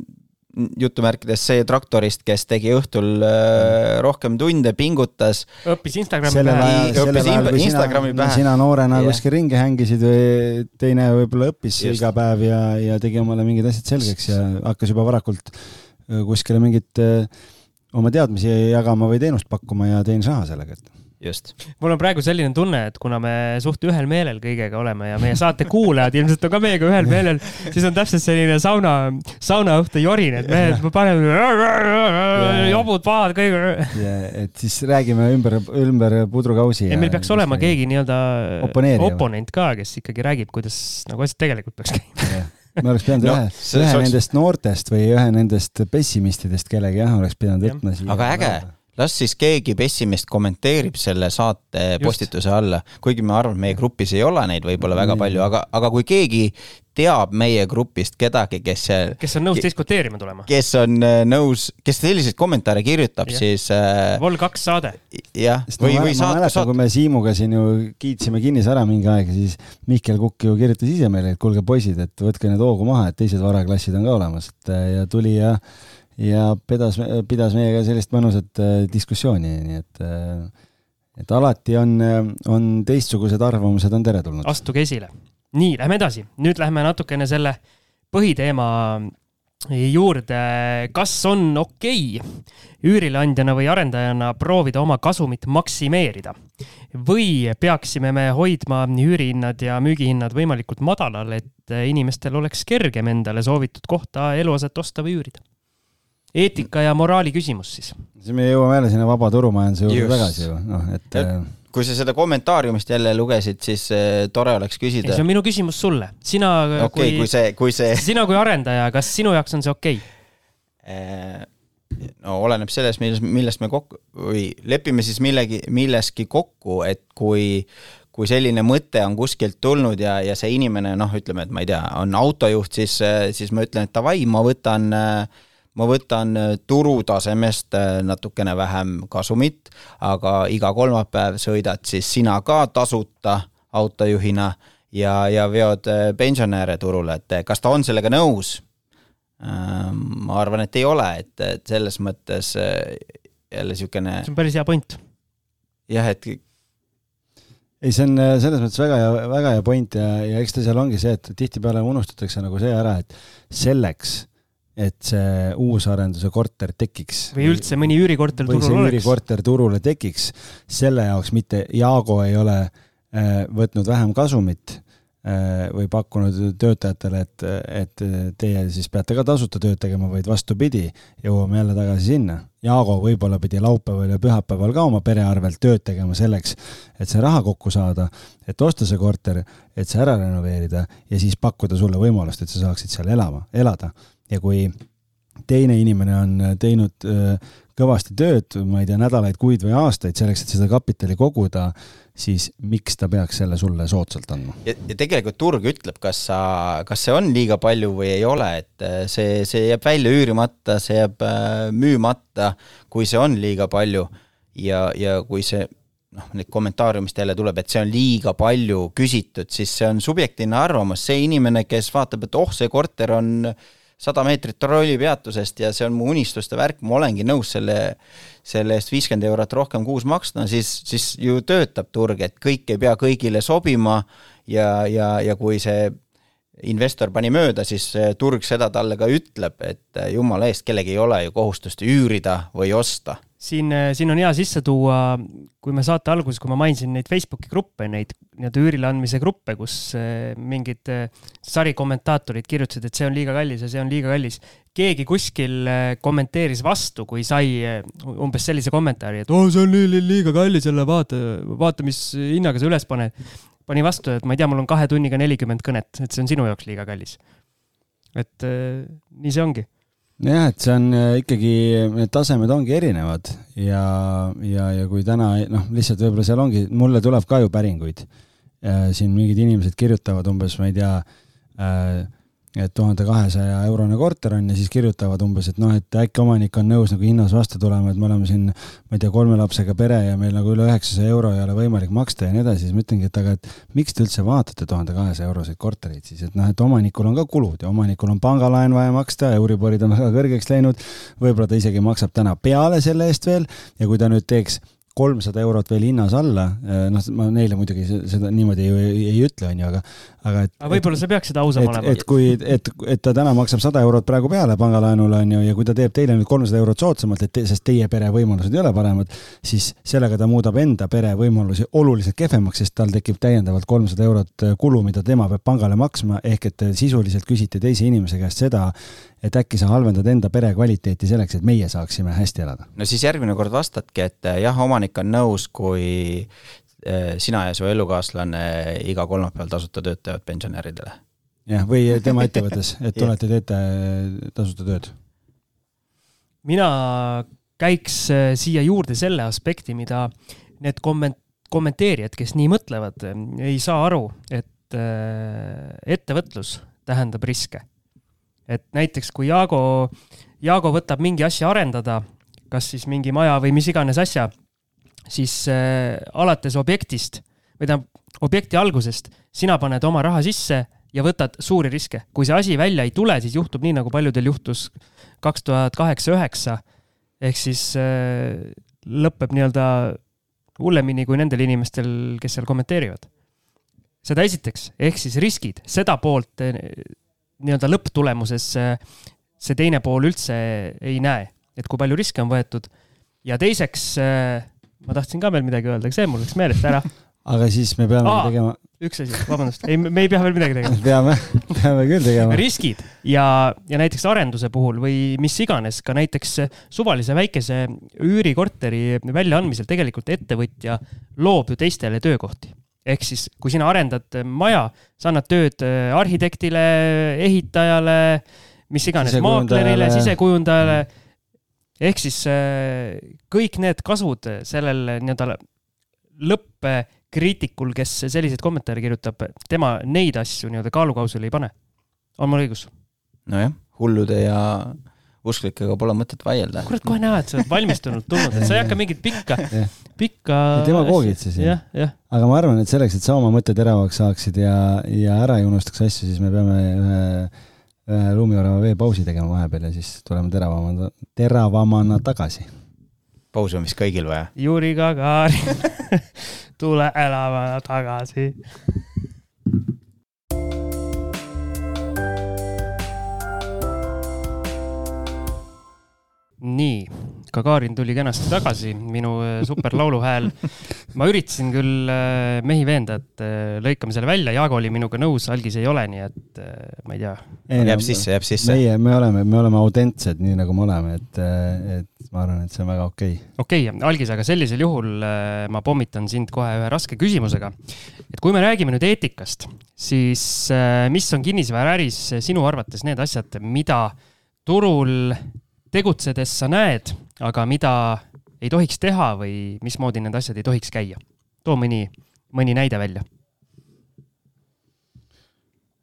jutumärkides see traktorist, kes tegi õhtul äh, rohkem tunde, pingutas. õppis Instagrami pähe. õppis Instagrami pähe. sina noorena yeah. kuskil ringi hängisid või teine võib-olla õppis Just. iga päev ja, ja tegi omale mingid asjad selgeks ja hakkas juba varakult äh, kuskile mingit äh, oma teadmisi jagama või teenust pakkuma ja teenis raha sellega, et just. mul on praegu selline tunne, et kuna me suht ühel meelel kõigega oleme ja meie saate kuulajad ilmselt on ka meiega ühel meelel, siis on täpselt selline sauna, saunaõhtu jorin, et mehed, me paneme jobud pahad kõik. et siis räägime ümber, ümber pudrukausi. ja meil peaks olema keegi nii-öelda oponent ka, kes ikkagi räägib, kuidas nagu asjad tegelikult peaks käima me oleks pidanud no, ühe, ühe oleks... nendest noortest või ühe nendest pessimistidest kellegi jah, oleks pidanud võtma siia. aga äge, las siis keegi pessimist kommenteerib selle saate Just. postituse alla, kuigi ma arvan, et meie grupis ei ole neid võib-olla väga palju, aga, aga kui keegi teab meie grupist kedagi, kes kes on nõus diskuteerima tulema. kes on äh, nõus, kes selliseid kommentaare kirjutab, siis äh,. Vol kaks saade. jah, või, või saate. Saat... kui me Siimuga siin ju kiitsime kinnisvara mingi aeg, siis Mihkel Kukk ju kirjutas ise meile, et kuulge poisid, et võtke need hoogu maha, et teised varaklassid on ka olemas, et ja tuli ja ja pidas, pidas meiega sellist mõnusat äh, diskussiooni, nii et äh, et alati on, on teistsugused arvamused on teretulnud. astuge esile. nii, lähme edasi, nüüd lähme natukene selle põhiteema juurde, kas on okei okay üürileandjana või arendajana proovida oma kasumit maksimeerida või peaksime me hoidma üürihinnad ja müügihinnad võimalikult madalal, et inimestel oleks kergem endale soovitud kohta eluaset osta või üürida? Eetika ja moraali küsimus siis. siis me jõuame jälle sinna vaba turumajanduse juurde tagasi ju, noh, et. Äh, kui sa seda kommentaariumist jälle lugesid, siis äh, tore oleks küsida. see on minu küsimus sulle, sina okay, kui, kui see, kui see. sina kui arendaja, kas sinu jaoks on see okei okay? Äh,? no oleneb sellest, milles, millest me kokku või lepime siis millegi, milleski kokku, et kui, kui selline mõte on kuskilt tulnud ja, ja see inimene noh, ütleme, et ma ei tea, on autojuht, siis, siis ma ütlen, et davai, ma võtan äh, ma võtan äh, turutasemest äh, natukene vähem kasumit, aga iga kolmapäev sõidad siis sina ka tasuta autojuhina ja, ja veod äh, pensionäre turule, et kas ta on sellega nõus? Ähm, ma arvan, et ei ole, et, et selles mõttes jälle niisugune. see on päris hea point. jah, et ei, see on selles mõttes väga hea, väga hea point ja, ja eks ta seal ongi see, et tihtipeale unustatakse nagu see ära, et selleks et see uusarenduse korter tekiks. või üldse mõni üürikorter turul oleks. üürikorter turule tekiks, selle jaoks mitte, Jaago ei ole äh, võtnud vähem kasumit äh, või pakkunud töötajatele, et, et teie siis peate ka tasuta tööd tegema, vaid vastupidi, jõuame jälle tagasi sinna. Jaago võib-olla pidi laupäeval ja pühapäeval ka oma pere arvelt tööd tegema selleks, et see raha kokku saada, et osta see korter, et see ära renoveerida ja siis pakkuda sulle võimalust, et sa saaksid seal elama, elada ja kui teine inimene on teinud äh, kõvasti tööd, ma ei tea, nädalaid, kuid või aastaid selleks, et seda kapitali koguda, siis miks ta peaks selle sulle soodsalt andma? ja, tegelikult turg ütleb, kas sa, kas see on liiga palju või ei ole, et äh, see, see jääb välja üürimata, see jääb äh, müümata, kui see on liiga palju ja, ja kui see noh, nüüd kommentaariumist jälle tuleb, et see on liiga palju küsitud, siis see on subjektiivne arvamus, see inimene, kes vaatab, et oh, see korter on äh, sada meetrit trollipeatusest ja see on mu unistuste värk, ma olengi nõus selle, selle eest viiskümmend eurot rohkem kuus maksma, siis, siis ju töötab turg, et kõik ei pea kõigile sobima ja, ja, ja kui see investor pani mööda, siis turg seda talle ka ütleb, et jumala eest, kellelgi ei ole ju kohustust üürida või osta siin, äh, siin on hea sisse tuua, kui me saate alguses, kui ma mainisin neid Facebooki gruppe, neid nii-öelda üürile andmise gruppe, kus äh, mingid äh, sarikommentaatorid kirjutasid, et see on liiga kallis ja see on liiga kallis. keegi kuskil kommenteeris vastu, kui sai umbes sellise kommentaari, et oo oh,, see on li li liiga kallis jälle, vaata, vaata, mis hinnaga sa üles paned. pani vastu, et ma ei tea, mul on kahe tunniga nelikümmend kõnet, et see on sinu jaoks liiga kallis. et nii see ongi jah, et see on äh, ikkagi, need tasemed ongi erinevad ja, ja, ja kui täna noh, lihtsalt võib-olla seal ongi, mulle tuleb ka ju päringuid. siin mingid inimesed kirjutavad umbes, ma ei tea äh,, et tuhande kahesaja eurone korter on ja siis kirjutavad umbes, et noh, et äkki omanik on nõus nagu hinnas vastu tulema, et me oleme siin, ma ei tea, kolme lapsega pere ja meil nagu üle üheksasaja euro ei ole võimalik maksta ja nii edasi, siis ma ütlengi, et aga et miks te üldse vaatate tuhande kahesaja euroseid kortereid siis, et noh, et omanikul on ka kulud ja omanikul on pangalaen vaja maksta, Euriborid on väga kõrgeks läinud, võib-olla ta isegi maksab täna peale selle eest veel ja kui ta nüüd teeks kolmsada eurot veel hinnas alla, noh, ma neile muidugi seda niimoodi ei, ei, ei ütle, onju, aga, aga et. aga võib-olla sa peaksid ausam olema. et kui, et, et ta täna maksab sada eurot praegu peale pangalaenule, onju, ja kui ta teeb teile nüüd kolmsada eurot soodsamalt, et te, sest teie pere võimalused ei ole paremad, siis sellega ta muudab enda pere võimalusi oluliselt kehvemaks, sest tal tekib täiendavalt kolmsada eurot kulu, mida tema peab pangale maksma, ehk et sisuliselt küsite teise inimese käest seda, et äkki sa halvendad enda pere kvaliteeti selleks, et meie saaksime hästi elada. no siis järgmine kord vastadki, et jah, omanik on nõus, kui sina ja su elukaaslane iga kolmapäeval tasuta tööd teevad pensionäridele. jah, või tema ettevõttes, et olete, teete tasuta tööd. mina käiks eh, siia juurde selle aspekti, mida need komment-, kommenteerijad, kes nii mõtlevad, ei saa aru, et ettevõtlus tähendab riske et näiteks kui Jaago, Jaago võtab mingi asja arendada, kas siis mingi maja või mis iganes asja, siis äh, alates objektist või tähendab, objekti algusest sina paned oma raha sisse ja võtad suuri riske. kui see asi välja ei tule, siis juhtub nii, nagu paljudel juhtus kaks tuhat kaheksa-üheksa. ehk siis äh, lõpeb nii-öelda hullemini kui nendel inimestel, kes seal kommenteerivad. seda esiteks, ehk siis riskid, seda poolt äh, nii-öelda lõpptulemuses see teine pool üldse ei näe, et kui palju riske on võetud. ja teiseks, ma tahtsin ka veel midagi öelda, aga see mul läks meelest ära. aga siis me peame Aa, tegema. üks asi, vabandust, ei, me ei pea veel midagi tegema peame, peame küll tegema. riskid ja, ja näiteks arenduse puhul või mis iganes, ka näiteks suvalise väikese üürikorteri väljaandmisel tegelikult ettevõtja loob ju teistele töökohti ehk siis, kui sina arendad maja, sa annad tööd arhitektile, ehitajale, mis iganes, maaklerile, sisekujundajale. Ehk siis äh, kõik need kasud sellel nii-öelda lõppkriitikul, kes selliseid kommentaare kirjutab, tema neid asju nii-öelda kaalukausile ei pane. on mul õigus? nojah, hullude ja usklikega pole mõtet vaielda. kurat, kohe näha, et sa oled valmistunult tulnud, et sa ei hakka mingit pikka, pikka. demagoogid siis jah, aga ma arvan, et selleks, et sa oma mõtted teravaks saaksid ja, ja ära ei unustaks asju, siis me peame ühe, ühe luumiorava veepausi tegema vahepeal ja siis tuleme teravamana, teravamana tagasi. pausi on vist kõigil vaja. Juri Gagarin tule elavana tagasi nii, Gagarin tuli kenasti tagasi, minu äh, superlaulu hääl. ma üritasin küll äh, mehi veenda, et äh, lõikame selle välja, Jaago oli minuga nõus, Algis ei ole, nii et ma ei tea. jääb sisse, jääb sisse. meie, me oleme, me oleme autentsed, nii nagu me oleme, et, et ma arvan, et see on väga okei okay.. okei okay,, Algis, aga sellisel juhul ma pommitan sind kohe ühe raske küsimusega. et kui me räägime nüüd eetikast, siis mis on kinnisvaraäris sinu arvates need asjad, mida turul tegutsedes sa näed, aga mida ei tohiks teha või mismoodi need asjad ei tohiks käia? too mõni, mõni näide välja.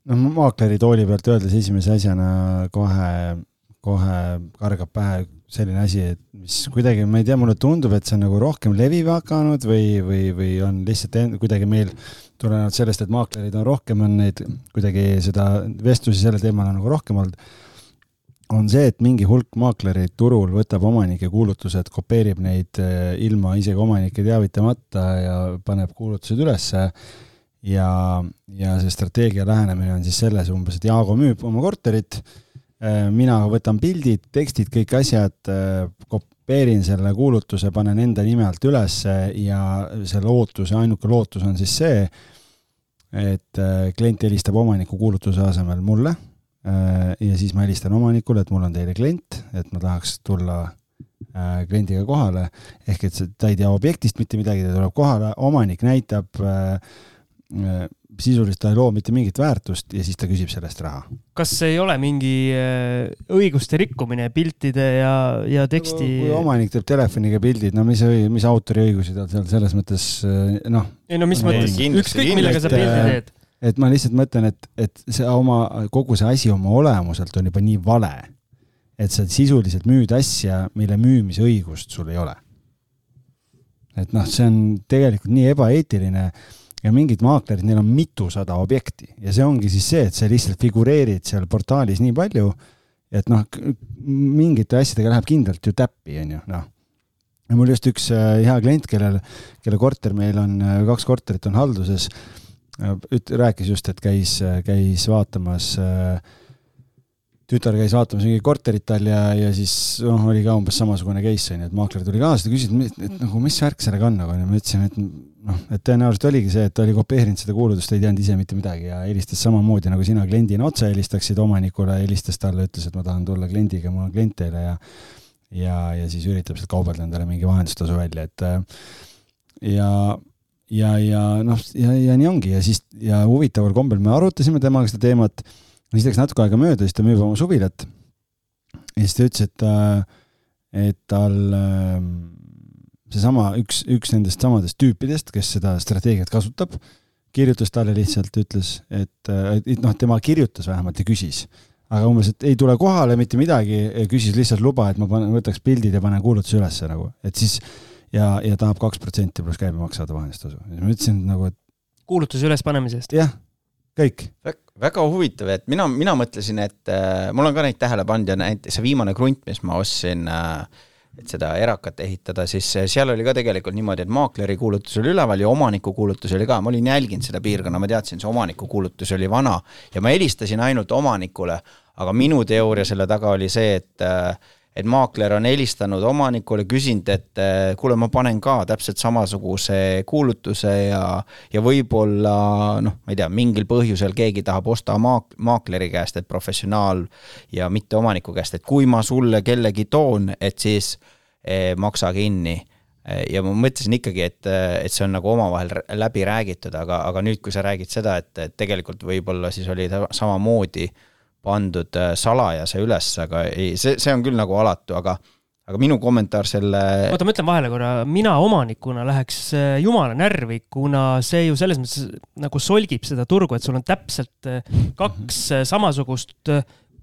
noh, maakleri tooli pealt öeldes esimese asjana kohe, kohe kargab pähe selline asi, et mis kuidagi, ma ei tea, mulle tundub, et see on nagu rohkem leviv hakanud või, või, või on lihtsalt kuidagi meil tulenevalt sellest, et maaklerid on rohkem, on neid kuidagi seda vestlusi sellel teemal on nagu rohkem olnud on see, et mingi hulk maaklereid turul võtab omanike kuulutused, kopeerib neid eh, ilma isegi omanikke teavitamata ja paneb kuulutused ülesse. ja, ja see strateegia lähenemine on siis selles umbes, et Jaago müüb oma korterit, eh, mina võtan pildid, tekstid, kõik asjad, eh, kopeerin selle kuulutuse, panen enda nime alt ülesse ja selle ootuse, ainuke lootus on siis see, et klient helistab omaniku kuulutuse asemel mulle ja siis ma helistan omanikule, et mul on teile klient, et ma tahaks tulla äh, kliendiga kohale, ehk et ta ei tea objektist mitte midagi, ta tuleb kohale, omanik näitab äh, sisuliselt ta ei loo mitte mingit väärtust ja siis ta küsib selle eest raha. kas see ei ole mingi õiguste rikkumine piltide ja, ja teksti no,? kui omanik teeb telefoniga pildid, no mis, mis autoriõigusi tal seal selles mõttes noh. ei no mis mõttes, ükskõik millega sa pildi teed et ma lihtsalt mõtlen, et, et see oma, kogu see asi oma olemuselt on juba nii vale, et sa sisuliselt müüd asja, mille müümise õigust sul ei ole. et noh, see on tegelikult nii ebaeetiline ja mingid maaklerid, neil on mitusada objekti ja see ongi siis see, et sa lihtsalt figureerid seal portaalis nii palju, et noh, mingite asjadega läheb kindlalt ju täppi, on ju, noh. ja mul just üks äh, hea klient, kellel, kelle korter meil on, äh, kaks korterit on halduses, üt-, rääkis just, et käis, käis vaatamas äh, tütar käis vaatamas mingi korterit tal ja, ja siis noh, oli ka umbes samasugune case onju, et maakler tuli kaasa, ta küsis, et, et nagu mis värk sellega on nagu onju, ma ütlesin, et noh, et tõenäoliselt oligi see, et ta oli kopeerinud seda kuulutust, ei teadnud ise mitte midagi ja helistas samamoodi nagu sina kliendina otse helistaksid omanikule, helistas talle, ütles, et ma tahan tulla kliendiga, mul on klient teile ja ja, ja siis üritab sealt kaubelda endale mingi vahendustasu välja, et ja ja, ja noh, ja, ja nii ongi. Ja siis ja huvitaval kombel me arutasime temaga seda teemat. Siis läks natuke aega mööda, siis ta müüb oma suvilat. ja siis ta ütles, et, et tal ähm, seesama üks, üks nendest samadest tüüpidest, kes seda strateegiat kasutab, kirjutas talle lihtsalt, ütles, et, et noh, tema kirjutas vähemalt ja küsis. Aga umbes, et ei tule kohale mitte midagi, küsis lihtsalt luba, et ma panen, võtaks pildid ja panen kuulutuse ülesse nagu, et siis ja, ja tahab kaks protsenti pluss käibemaks saada vahendustasu. ma ütlesin nagu, et. kuulutuse ülespanemise eest? jah, kõik väga huvitav, et mina, mina mõtlesin, et äh, mul on ka neid tähele pannud ja näiteks see viimane krunt, mis ma ostsin äh,, et seda erakat ehitada, siis äh, seal oli ka tegelikult niimoodi, et maakleri kuulutus oli üleval ja omaniku kuulutus oli ka, ma olin jälginud seda piirkonna, ma teadsin, see omaniku kuulutus oli vana ja ma helistasin ainult omanikule, aga minu teooria selle taga oli see, et äh, et maakler on helistanud omanikule, küsinud, et kuule, ma panen ka täpselt samasuguse kuulutuse ja, ja võib-olla noh, ma ei tea, mingil põhjusel keegi tahab osta maak-, maakleri käest, et professionaal ja mitte omaniku käest, et kui ma sulle kellegi toon, et siis eh, maksa kinni. Ja ma mõtlesin ikkagi, et, et see on nagu omavahel läbi räägitud, aga, aga nüüd, kui sa räägid seda, et, et tegelikult võib-olla siis oli ta samamoodi äh, pandud äh, salajase üles, aga ei, see, see on küll nagu alatu, aga aga minu kommentaar selle. oota, ma ütlen vahele korra, mina omanikuna läheks äh, jumala närvi, kuna see ju selles mõttes nagu solgib seda turgu, et sul on täpselt äh, kaks samasugust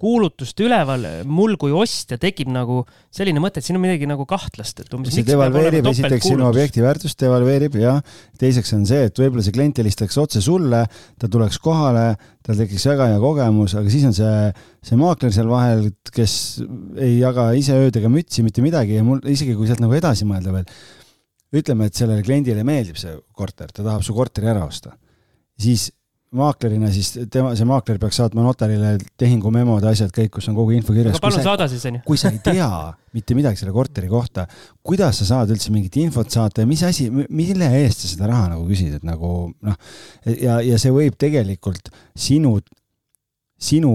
kuulutust üleval, mul kui ostja tekib nagu selline mõte, et siin on midagi nagu kahtlast, et umbes. see devalveerib esiteks sinu objekti väärtust, devalveerib ja teiseks on see, et võib-olla see klient helistaks otse sulle, ta tuleks kohale, tal tekiks väga hea kogemus, aga siis on see, see maakler seal vahel, kes ei jaga ise ööd ega mütsi mitte midagi ja mul isegi kui sealt nagu edasi mõelda veel, ütleme, et sellele kliendile meeldib see korter, ta tahab su korteri ära osta, siis maaklerina, siis tema, see maakler peaks saatma notarile tehingumemod, asjad kõik, kus on kogu info kirjas. aga palun saada siis, onju. kui sa ei tea mitte midagi selle korteri kohta, kuidas sa saad üldse mingit infot saata ja mis asi, mille eest sa seda raha nagu küsid, et nagu noh, ja, ja see võib tegelikult sinu, sinu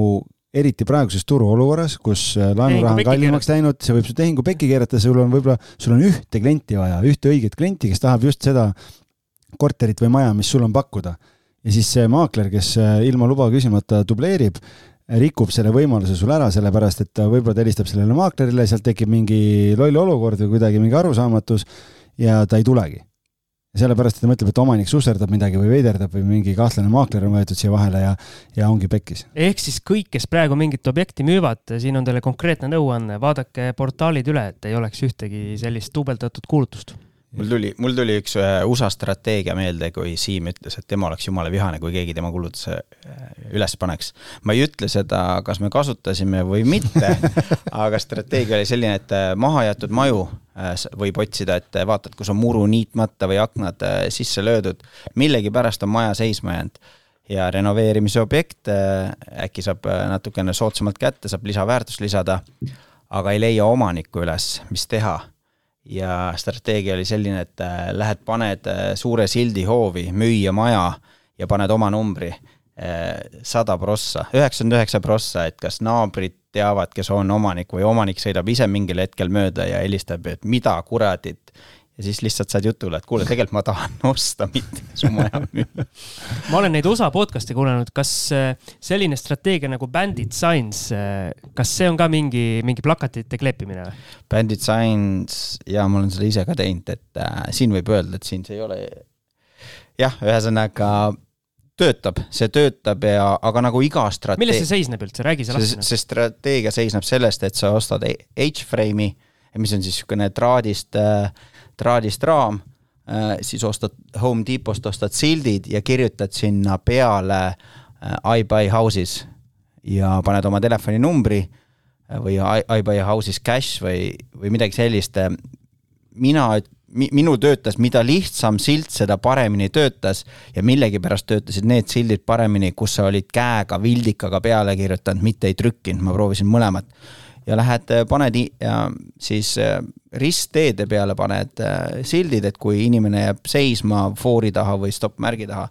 eriti praeguses turuolukorras, kus äh, laenuraha on kallimaks läinud, see võib su tehingu pekki keerata, sul on võib-olla, sul on ühte klienti vaja, ühte õiget klienti, kes tahab just seda korterit või maja, mis sul on pakkuda ja siis see maakler, kes äh, ilma luba küsimata dubleerib, rikub selle võimaluse sul ära, sellepärast et ta võib-olla ta helistab sellele maaklerile, sealt tekib mingi loll olukord või kuidagi mingi arusaamatus ja ta ei tulegi. sellepärast, et ta mõtleb, et omanik susserdab midagi või veiderdab või mingi kahtlane maakler on võetud siia vahele ja, ja ongi pekkis. ehk siis kõik, kes praegu mingit objekti müüvad, siin on teile konkreetne nõuanne, vaadake portaalid üle, et ei oleks ühtegi sellist duubeldatud kuulutust mul tuli, mul tuli üks USA strateegia meelde, kui Siim ütles, et tema oleks jumala vihane, kui keegi tema kulutuse äh, üles paneks. ma ei ütle seda, kas me kasutasime või mitte aga strateegia oli selline, et äh, mahajäetud maju äh, võib otsida, et vaatad, kus on muru niitmata või aknad sisse löödud, millegipärast on maja seisma jäänud. Ja renoveerimise objekt äkki saab natukene soodsamalt kätte, saab lisaväärtust lisada, aga ei leia omanikku üles, mis teha ja strateegia oli selline, et äh, lähed, paned äh, suure sildi hoovi, müüa maja ja paned oma numbri, äh, sada prossa, üheksakümmend üheksa prossa, et kas naabrid teavad, kes on omanik või omanik sõidab ise mingil hetkel mööda ja helistab, et mida kuradit ja siis lihtsalt saad jutule, et kuule, tegelikult ma tahan osta, mitte su maja müüa. ma olen neid osa podcast'e kuulanud, kas äh, selline strateegia nagu Bandit Signs, äh, kas see on ka mingi, mingi plakatite kleepimine või? Bandit Signs, jaa, ma olen seda ise ka teinud, et äh, siin võib öelda, et siin see ei ole jah, ühesõnaga töötab, see töötab ja, aga nagu iga milles see strateegia, seisneb üldse, räägi see lahti. see strateegia seisneb sellest, et sa ostad H-frame'i, mis on siis niisugune traadist, traadist raam, siis ostad Home Depot'st ostad sildid ja kirjutad sinna peale äh, I buy houses ja paned oma telefoninumbri äh, või I, I buy houses cash või, või midagi sellist. mina, minul töötas, mida lihtsam silt, seda paremini töötas ja millegipärast töötasid need sildid paremini, kus sa olid käega vildikaga peale kirjutanud, mitte ei trükkinud, ma proovisin mõlemat. Ja lähed, paned i- ja siis äh, ristteede peale paned äh, sildid, et kui inimene jääb seisma foori taha või stopp-märgi taha,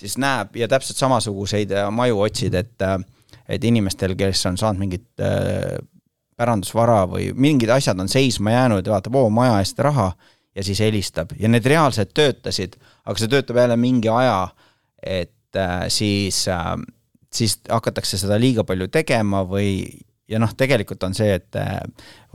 siis näeb ja täpselt samasuguseid äh, maju otsid, et, et inimestel, kes on saanud mingit äh, pärandusvara või mingid asjad on seisma jäänud ja vaatab, oo, maja eest raha ja siis helistab. Ja need reaalselt töötasid, aga see töötab jälle mingi aja, et äh, siis äh,, siis hakatakse seda liiga palju tegema või ja noh, tegelikult on see, et äh,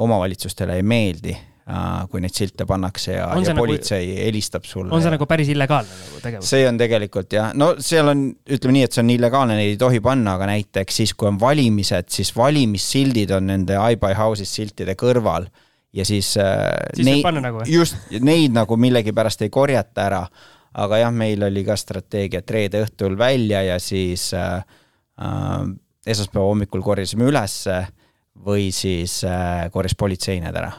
omavalitsustele ei meeldi äh,, kui neid silte pannakse ja, ja nagu- politsei helistab sulle. on see nagu päris illegaalne nagu tegevus? see on tegelikult jah, no seal on, ütleme nii, et see on illegaalne, neid ei tohi panna, aga näiteks siis, kui on valimised, siis valimissildid on nende I buy houses siltide kõrval ja siis, äh, Siis panna nagu, just, neid nagu millegipärast ei korjata ära. aga jah, meil oli ka strateegia, et reede õhtul välja ja siis äh, esmaspäeva hommikul korjasime ülesse või siis äh, korjas politsei need ära,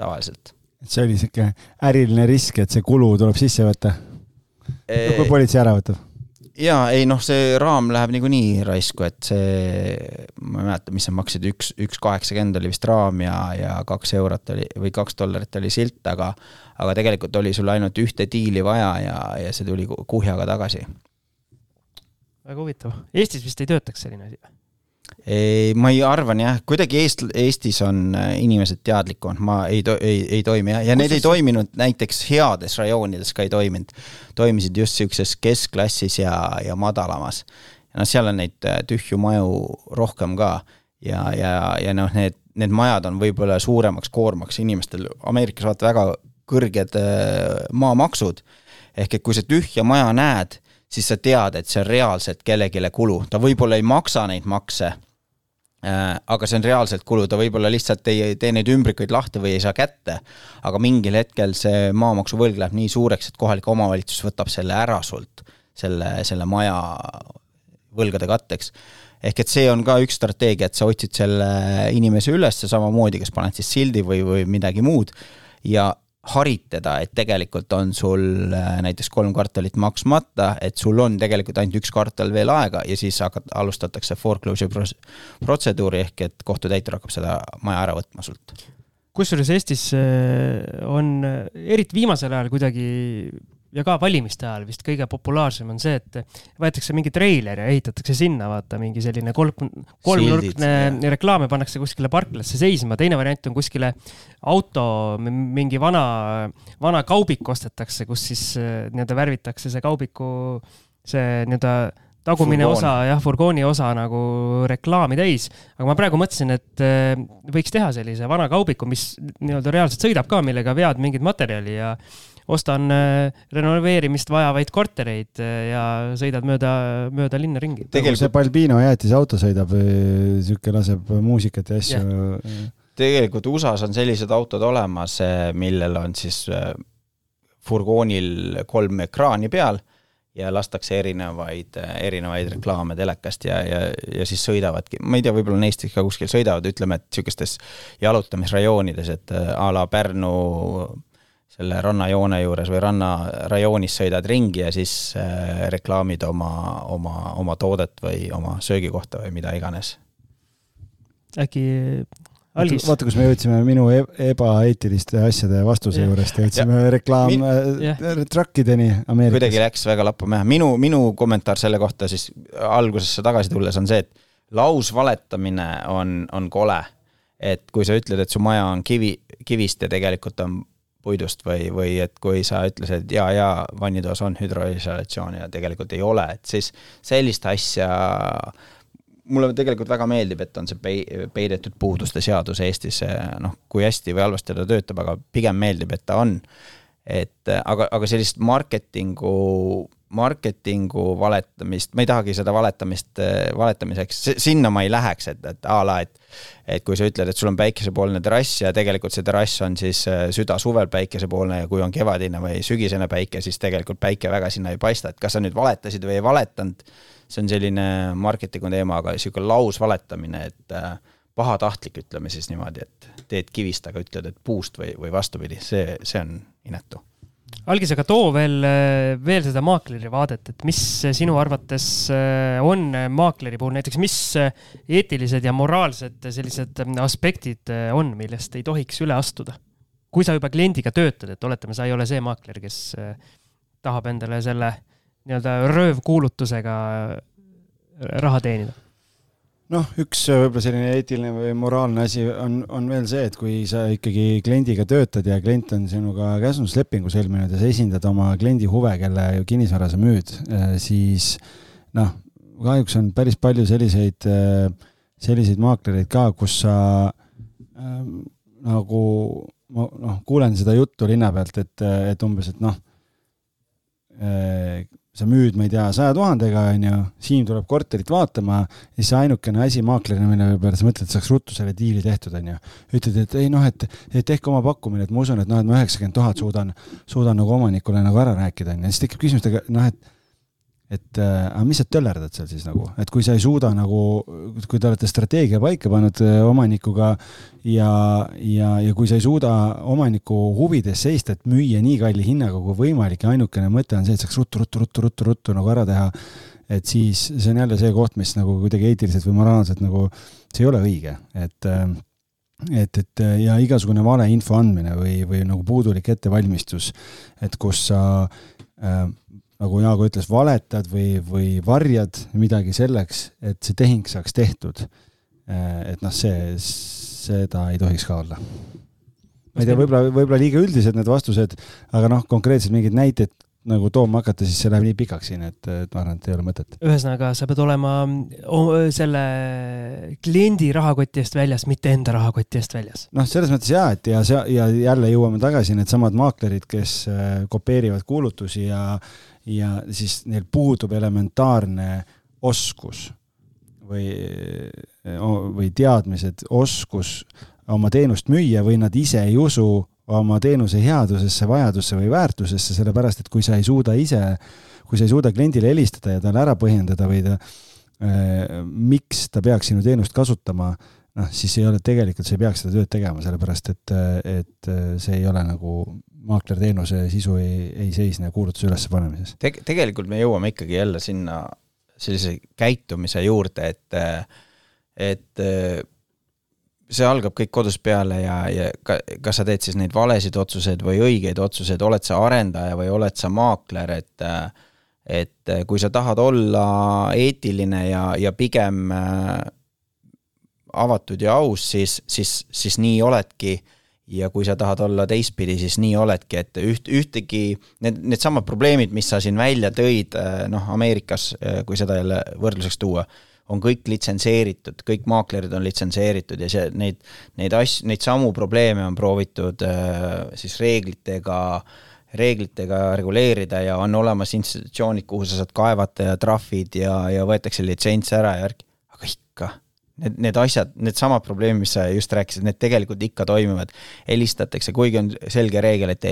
tavaliselt. et see oli siuke äriline risk, et see kulu tuleb sisse võtta, kui politsei ära võtab. jaa, ei noh, see raam läheb niikuinii raisku, et see, ma ei mäleta, mis sa maksid, üks, üks kaheksakümmend oli vist raam ja, ja kaks eurot oli või kaks dollarit oli silt, aga aga tegelikult oli sul ainult ühte diili vaja ja, ja see tuli ku- kuhjaga tagasi. Väga huvitav. Eestis vist ei töötaks selline asi. ei, ma ei arvan jah, kuidagi Eest-, Eestis on äh, inimesed teadlikumad, ma ei to-, ei, ei toimi jah, ja need ei toiminud näiteks heades rajoonides ka ei toiminud. toimisid just siukses keskklassis ja, ja madalamas. ja noh, seal on neid äh, tühju maju rohkem ka ja, ja, ja noh, need, need majad on võib-olla suuremaks koormaks inimestel, Ameerikas vaata väga kõrged äh, maamaksud. ehk et kui sa tühja maja näed, siis sa tead, et see on reaalselt kellelegi kulu, ta võib-olla ei maksa neid makse Äh, aga see on reaalselt kulu, ta võib-olla lihtsalt ei tee neid ümbrikuid lahti või ei saa kätte, aga mingil hetkel see maamaksuvõlg läheb nii suureks, et kohalik omavalitsus võtab selle ära sult, selle, selle maja võlgade katteks. ehk et see on ka üks strateegia, et sa otsid selle inimese üles samamoodi, kas paned siis sildi või, või midagi muud ja harid teda, et tegelikult on sul äh, näiteks kolm kvartalit maksmata, et sul on tegelikult ainult üks kvartal veel aega ja siis hakkad, alustatakse foreclosure protseduuri ehk et kohtutäitur hakkab seda maja ära võtma sult. kusjuures Eestis äh, on äh, eriti viimasel ajal kuidagi ja ka valimiste ajal vist kõige populaarsem on see, et võetakse mingi treiler ja ehitatakse sinna, vaata mingi selline kolm, kolmnurkne reklaam ja pannakse kuskile parklasse seisma, teine variant on kuskile auto, mingi vana, vana kaubik ostetakse, kus siis äh, nii-öelda värvitakse see kaubiku, see nii-öelda tagumine Furgoon. osa jah, furgooni osa nagu reklaami täis. aga ma praegu mõtlesin, et äh, võiks teha sellise vana kaubiku, mis nii-öelda reaalselt sõidab ka, millega vead mingit materjali ja ostan äh, renoveerimist vajavaid kortereid äh, ja sõidad mööda, mööda linna ringi. nagu see tegelikult, Balbino jäätisauto sõidab, sihuke laseb muusikat ja asju. tegelikult USA-s on sellised autod olemas, millel on siis äh, furgoonil kolm ekraani peal ja lastakse erinevaid, erinevaid reklaame telekast ja, ja, ja siis sõidavadki, ma ei tea, võib-olla Eestis ka kuskil sõidavad, ütleme, et niisugustes jalutamisrajoonides, et äh, a la Pärnu selle rannajoone juures või rannarajoonis sõidad ringi ja siis äh, reklaamid oma, oma, oma toodet või oma söögikohta või mida iganes äkki algis, vaata, kus me jõudsime minu e- ebaeetiliste asjade vastuse Jah. juurest, jõudsime reklaam Min- jah. äh, truckideni Ameerikas kuidagi. läks väga lappama jah, minu, minu kommentaar selle kohta siis algusesse tagasi tulles on see, et lausvaletamine on, on kole. et kui sa ütled, et su maja on kivi, kivist ja tegelikult on puidust või, või et kui sa ütlesid ja, ja vannitoas on hüdroisolatsioon ja tegelikult ei ole, et siis sellist asja mulle tegelikult väga meeldib, et on see pei-, peidetud puuduste seadus Eestis, noh, kui hästi või halvasti ta töötab, aga pigem meeldib, et ta on. Et aga, aga sellist marketingu marketingu valetamist, ma ei tahagi seda valetamist valetamiseks, sinna ma ei läheks, et, et a la, et et kui sa ütled, et sul on päikesepoolne terrass ja tegelikult see terrass on siis süda suvel päikesepoolne ja kui on kevadine või sügisene päike, siis tegelikult päike väga sinna ei paista, et kas sa nüüd valetasid või ei valetanud, see on selline marketingu teema, aga niisugune lausvaletamine, et äh, pahatahtlik, ütleme siis niimoodi, et teed kivist, aga ütled, et puust või, või vastupidi, see, see on inetu. Algis, aga too veel, veel seda maakleri vaadet, et mis sinu arvates äh, on maakleri puhul näiteks, mis eetilised ja moraalsed sellised aspektid on, millest ei tohiks üle astuda? kui sa juba kliendiga töötad, et oletame, sa ei ole see maakler, kes äh, tahab endale selle nii-öelda röövkuulutusega raha teenida noh, üks äh, võib-olla selline eetiline või moraalne asi on, on veel see, et kui sa ikkagi kliendiga töötad ja klient on sinuga käsunduslepingu sõlminud ja sa esindad oma kliendi huve, kelle kinnisvara sa müüd, äh, siis noh, kahjuks on päris palju selliseid, äh, selliseid maaklereid ka, kus sa äh, nagu ma noh, kuulen seda juttu linna pealt, et, et umbes, et noh äh,, sa müüd, ma ei tea, saja tuhandega, on ju, Siim tuleb korterit vaatama ja siis ainukene asi maaklerina, mille peale sa mõtled, et saaks ruttu selle diili tehtud, on ju. ütled, et ei noh, et, et tehke oma pakkumine, et ma usun, et noh, et ma üheksakümmend tuhat suudan, suudan nagu omanikule nagu ära rääkida, on ju, siis tekib küsimus, et noh, et et äh, aga mis sa töllerdad seal siis nagu, et kui sa ei suuda nagu, kui te olete strateegia paika pannud äh, omanikuga ja, ja, ja kui sa ei suuda omaniku huvides seista, et müüa nii kalli hinnaga kui võimalik ja ainukene mõte on see, et saaks ruttu, ruttu, ruttu, ruttu, ruttu nagu ära teha, et siis see on jälle see koht, mis nagu kuidagi eetiliselt või moraalselt nagu, see ei ole õige, et äh, et, et ja igasugune valeinfo andmine või, või nagu puudulik ettevalmistus, et kus sa äh, nagu Jaago ütles, valetad või, või varjad midagi selleks, et see tehing saaks tehtud. Eh, et noh, see, seda ei tohiks ka olla. ma ei tea, võib-olla, võib-olla liiga üldised need vastused, aga noh, konkreetselt mingeid näiteid nagu tooma hakata, siis see läheb nii pikaks siin, et, et ma arvan, et ei ole mõtet. ühesõnaga, sa pead olema selle kliendi rahakoti eest väljas, mitte enda rahakoti eest väljas. noh, selles mõttes jaa, et ja see ja jälle jõuame tagasi, needsamad maaklerid, kes eh, kopeerivad kuulutusi ja ja siis neil puudub elementaarne oskus või, või teadmised, oskus oma teenust müüa või nad ise ei usu oma teenuse headusesse, vajadusse või väärtusesse, sellepärast et kui sa ei suuda ise, kui sa ei suuda kliendile helistada ja talle ära põhjendada või ta eh,, miks ta peaks sinu teenust kasutama, noh, siis ei ole tegelikult, sa ei peaks seda tööd tegema, sellepärast et, et see ei ole nagu maaklerteenuse sisu ei, ei seisne kuulutuse ülespanemises Te. tegelikult me jõuame ikkagi jälle sinna sellise käitumise juurde, et, et see algab kõik kodust peale ja, ja ka, kas sa teed siis neid valesid otsuseid või õigeid otsuseid, oled sa arendaja või oled sa maakler, et et kui sa tahad olla eetiline ja, ja pigem avatud ja aus, siis, siis, siis nii oledki ja kui sa tahad olla teistpidi, siis nii oledki, et üht, ühtegi, need, needsamad probleemid, mis sa siin välja tõid, äh, noh, Ameerikas, äh, kui seda jälle võrdluseks tuua, on kõik litsenseeritud, kõik maaklerid on litsenseeritud ja see, neid, neid asju, neid samu probleeme on proovitud äh, siis reeglitega, reeglitega reguleerida ja on olemas institutsioonid, kuhu sa saad kaevata ja trahvid ja, ja võetakse litsents ära ja värk, aga ikka need, need asjad, needsamad probleemid, mis sa just rääkisid, need tegelikult ikka toimivad. helistatakse, kuigi on selge reegel, et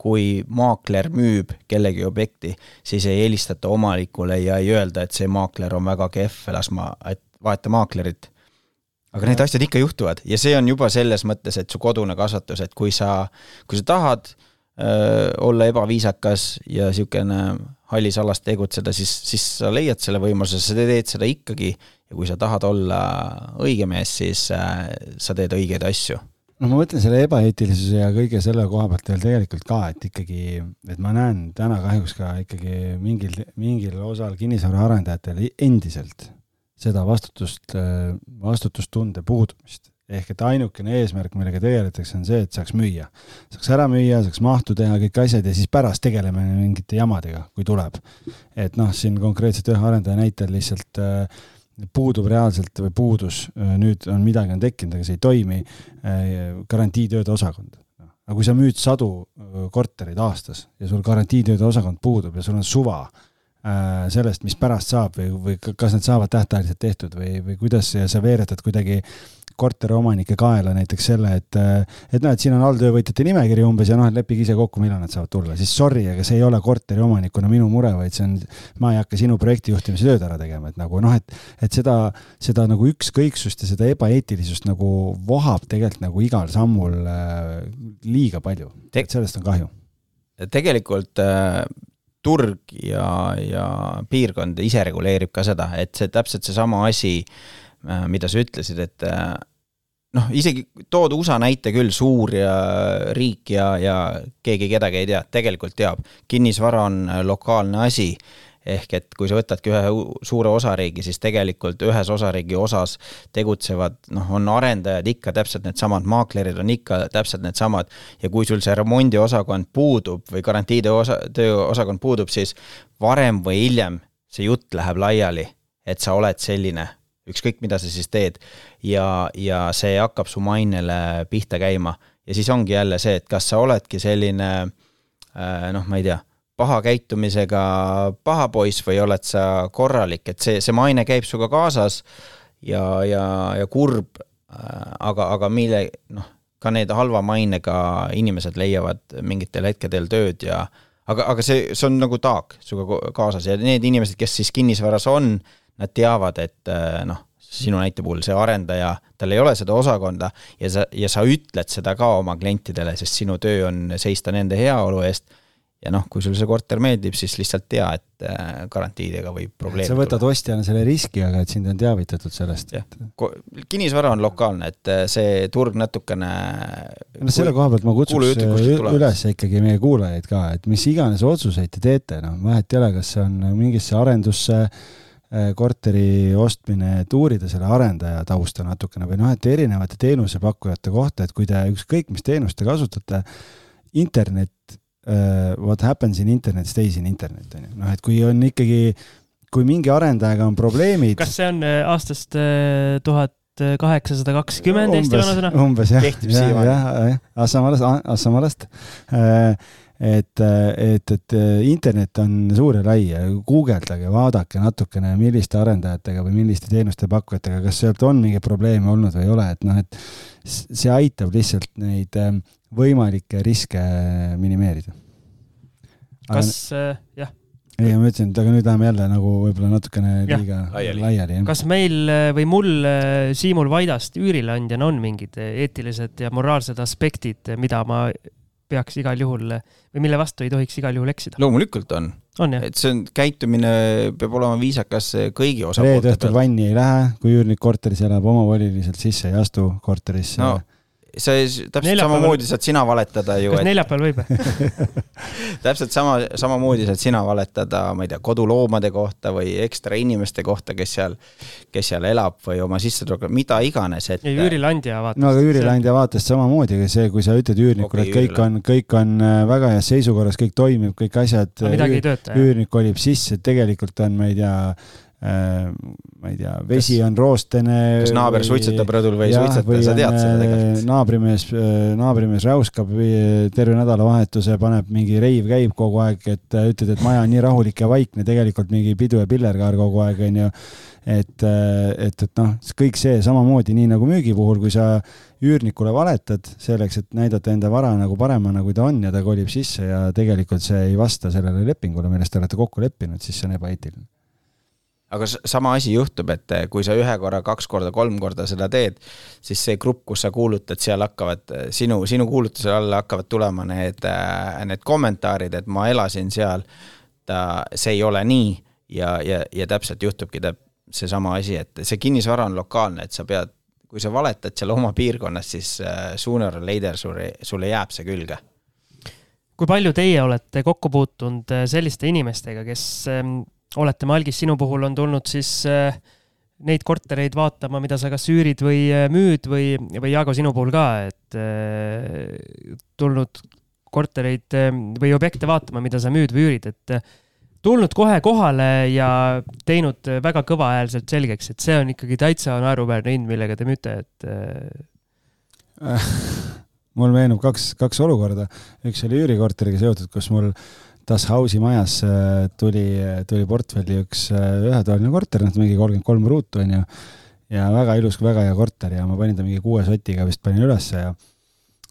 kui maakler müüb kellegi objekti, siis ei helistata omanikule ja ei öelda, et see maakler on väga kehv, las ma, et vaheta maaklerit. aga need asjad ikka juhtuvad ja see on juba selles mõttes, et su kodune kasvatus, et kui sa, kui sa tahad öö, olla ebaviisakas ja niisugune hallis alas tegutseda, siis, siis sa leiad selle võimaluse, sa teed seda ikkagi ja kui sa tahad olla õige mees, siis äh, sa teed õigeid asju. no ma mõtlen selle ebaeetilisuse ja kõige selle koha pealt veel tegelikult ka, et ikkagi, et ma näen täna kahjuks ka ikkagi mingil, mingil osal kinnisvaraarendajatel endiselt seda vastutust, vastutustunde puudumist ehk et ainukene eesmärk, millega tegeletakse, on see, et saaks müüa. saaks ära müüa, saaks mahtu teha, kõik asjad ja siis pärast tegeleme mingite jamadega, kui tuleb. et noh, siin konkreetselt ühe arendaja näitel lihtsalt äh, puudub reaalselt või puudus, nüüd on midagi on tekkinud, aga see ei toimi, garantiitööde osakond. aga kui sa müüd sadu kortereid aastas ja sul garantiitööde osakond puudub ja sul on suva äh, sellest, mis pärast saab või, või kas need saavad tähtajaliselt tehtud või, või kuidas sa veeretad kuidagi korteriomanike kaela näiteks selle, et, et noh, et siin on alltöövõtjate nimekiri umbes ja noh, et leppige ise kokku, millal nad saavad tulla, siis sorry, aga see ei ole korteriomanikuna minu mure, vaid see on, ma ei hakka sinu projekti juhtimise tööd ära tegema, et nagu noh, et, et seda, seda nagu ükskõiksust ja seda ebaeetilisust nagu vohab tegelikult nagu igal sammul äh, liiga palju Te. sellest on kahju. tegelikult äh, turg ja, ja piirkond ise reguleerib ka seda, et see täpselt seesama asi äh,, mida sa ütlesid, et äh, noh, isegi tood USA näite küll, suur ja riik ja, ja keegi kedagi ei tea, tegelikult teab, kinnisvara on lokaalne asi, ehk et kui sa võtadki ühe suure osariigi, siis tegelikult ühes osariigi osas tegutsevad, noh, on arendajad ikka täpselt needsamad, maaklerid on ikka täpselt needsamad. Ja kui sul see remondiosakond puudub või garantiide osa, tööosakond puudub, siis varem või hiljem see jutt läheb laiali, et sa oled selline ükskõik mida sa siis teed. ja, ja see hakkab su mainele pihta käima. Ja siis ongi jälle see, et kas sa oledki selline äh, noh, ma ei tea, paha käitumisega paha poiss või oled sa korralik, et see, see maine käib sinuga kaasas ja, ja, ja kurb, äh, aga, aga mille, noh, ka need halva mainega inimesed leiavad mingitel hetkedel tööd ja aga, aga see, see on nagu taak sinuga kaasas. Ja need inimesed, kes siis kinnisvaras on, nad teavad, et äh, noh, sinu näite puhul see arendaja, tal ei ole seda osakonda ja sa, ja sa ütled seda ka oma klientidele, sest sinu töö on seista nende heaolu eest. Ja noh, kui sul see korter meeldib, siis lihtsalt tea, et äh, garantiidega võib probleeme sa võtad ostjana selle riski, aga et sind on teavitatud sellest. kinnisvara on lokaalne, et äh, see turg natukene no selle koha pealt ma kutsuks üles ikkagi meie kuulajaid ka, et mis iganes otsuseid te teete, noh, vahet ei ole, kas see on mingisse arendusse Äh, korteri ostmine, et uurida selle arendaja tausta natukene või noh, et erinevate teenusepakkujate kohta, et kui te ükskõik mis teenust te kasutate, internet uh,, what happens in internet stays in internet, on ju, noh, et kui on ikkagi, kui mingi arendajaga on probleemid. kas see on äh, aastast tuhat kaheksasada kakskümmend Eesti vanasõna? umbes jah, jah, jah, Assamalast, Assamalast et, et, et internet on suur ja lai ja guugeldage, vaadake natukene, milliste arendajatega või milliste teenuste pakkujatega, kas sealt on mingeid probleeme olnud või ei ole, et noh, et see aitab lihtsalt neid ähm, võimalikke riske minimeerida. kas äh,, jah ei, ma ütlesin, et aga nüüd läheme jälle nagu võib-olla natukene liiga laiali, laiali. kas meil äh, või mul, äh, Siimul Vaidast üürileandjana on mingid eetilised ja moraalsed aspektid, mida ma peaks igal juhul või mille vastu ei tohiks igal juhul eksida. loomulikult on. et see on, käitumine peab olema viisakas kõigi osapoolte pealt. reede õhtul vanni ei lähe, kui üürnik korteris elab, omavoliliselt sisse ei astu korterisse no sa täpselt samamoodi saad sina valetada ju. kas et... neljapäeval võib täpselt sama, samamoodi saad sina valetada, ma ei tea, koduloomade kohta või ekstra inimeste kohta, kes seal, kes seal elab või oma sissetulekut, mida iganes, et. üürileandja vaatest. no aga üürileandja vaatest samamoodi, see, kui sa ütled üürnikule okay,, et kõik on, kõik on äh, väga heas seisukorras, kõik toimib, kõik asjad. üürnik kolib sisse, et tegelikult on, ma ei tea ma ei tea, vesi kas, on roostene. kas naaber suitsetab rõdul või ei suitseta, sa tead seda äh, tegelikult? naabrimees, äh, naabrimees räuskab terve nädalavahetuse, paneb mingi reiv käib kogu aeg, et ütled, et maja on nii rahulik ja vaikne, tegelikult mingi pidu ja pillerkaar kogu aeg, onju. et, et, et noh, kõik see samamoodi, nii nagu müügi puhul, kui sa üürnikule valetad selleks, et näidata enda vara nagu paremana, kui ta on ja ta kolib sisse ja tegelikult see ei vasta sellele lepingule, milles te olete kokku leppinud, siis see on ebaeetiline aga sama asi juhtub, et eh, kui sa ühe korra, kaks korda, kolm korda seda teed, siis see grupp, kus sa kuulutad, seal hakkavad eh, sinu, sinu kuulutuse alla hakkavad tulema need, eh, need kommentaarid, et ma elasin seal, ta, see ei ole nii ja, ja, ja täpselt juhtubki täp-, seesama asi, et see kinnisvara on lokaalne, et sa pead, kui sa valetad seal oma piirkonnas, siis sooner or later sulle, sulle jääb see külge. Kui palju teie olete kokku puutunud selliste inimestega, kes oletame, algis sinu puhul on tulnud siis äh, neid kortereid vaatama, mida sa kas üürid või äh, müüd või, või Jaago sinu puhul ka, et äh, tulnud kortereid või objekte vaatama, mida sa müüd või üürid, et tulnud kohe kohale ja teinud väga kõvahäälselt selgeks, et see on ikkagi täitsa naeruväärne hind, millega te müüte, et mul meenub kaks, kaks olukorda. üks oli üürikorteriga seotud, kus mul Das House'i majas äh, tuli, tuli portfelli üks äh, ühetoaline korter, noh, mingi kolmkümmend kolm ruutu, on ju. ja väga ilus, väga hea korter ja ma panin ta mingi kuue sotiga vist panin ülesse ja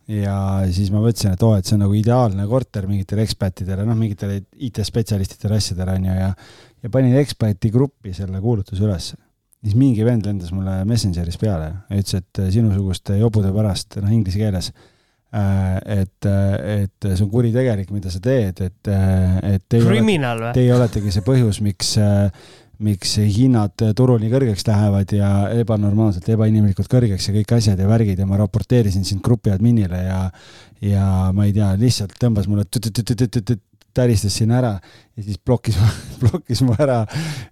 ja siis ma mõtlesin, et oo, et see on nagu ideaalne korter mingitele ekspertidele, noh, mingitele IT-spetsialistidele, asjadele, on ju, ja ja panin eksperti gruppi selle kuulutuse ülesse siis mingi vend lendas mulle Messengeris peale ja ütles, et sinusuguste jobude pärast, noh inglise keeles, et, et see on kuritegelik, mida sa teed, et, et teie, olete, teie oletegi see põhjus, miks, miks hinnad turul nii kõrgeks lähevad ja ebanormaalselt, ebainimlikult kõrgeks ja kõik asjad ja värgid ja ma raporteerisin sind grupi adminile ja ja ma ei tea, lihtsalt tõmbas mulle täristas siin ära ja siis blokkis, blokkis mu ära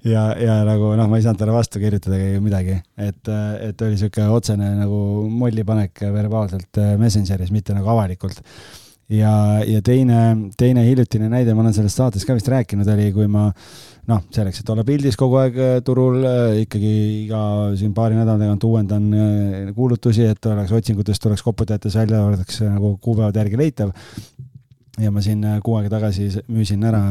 ja, ja nagu noh, ma ei saanud talle vastu kirjutada ega midagi, et, et oli sihuke otsene nagu mollipanek verbaalselt äh, Messengeris, mitte nagu avalikult. ja, ja teine, teine hiljutine näide, ma olen sellest saates ka vist rääkinud, oli, kui ma noh, selleks, et olla pildis kogu aeg äh, turul, äh, ikkagi iga siin paari nädala tagant uuendan kuulutusi, et oleks otsingutest tuleks koputajatesse välja, oleks nagu kuupäevade järgi leitav ja ma siin äh, kuu aega tagasi müüsin ära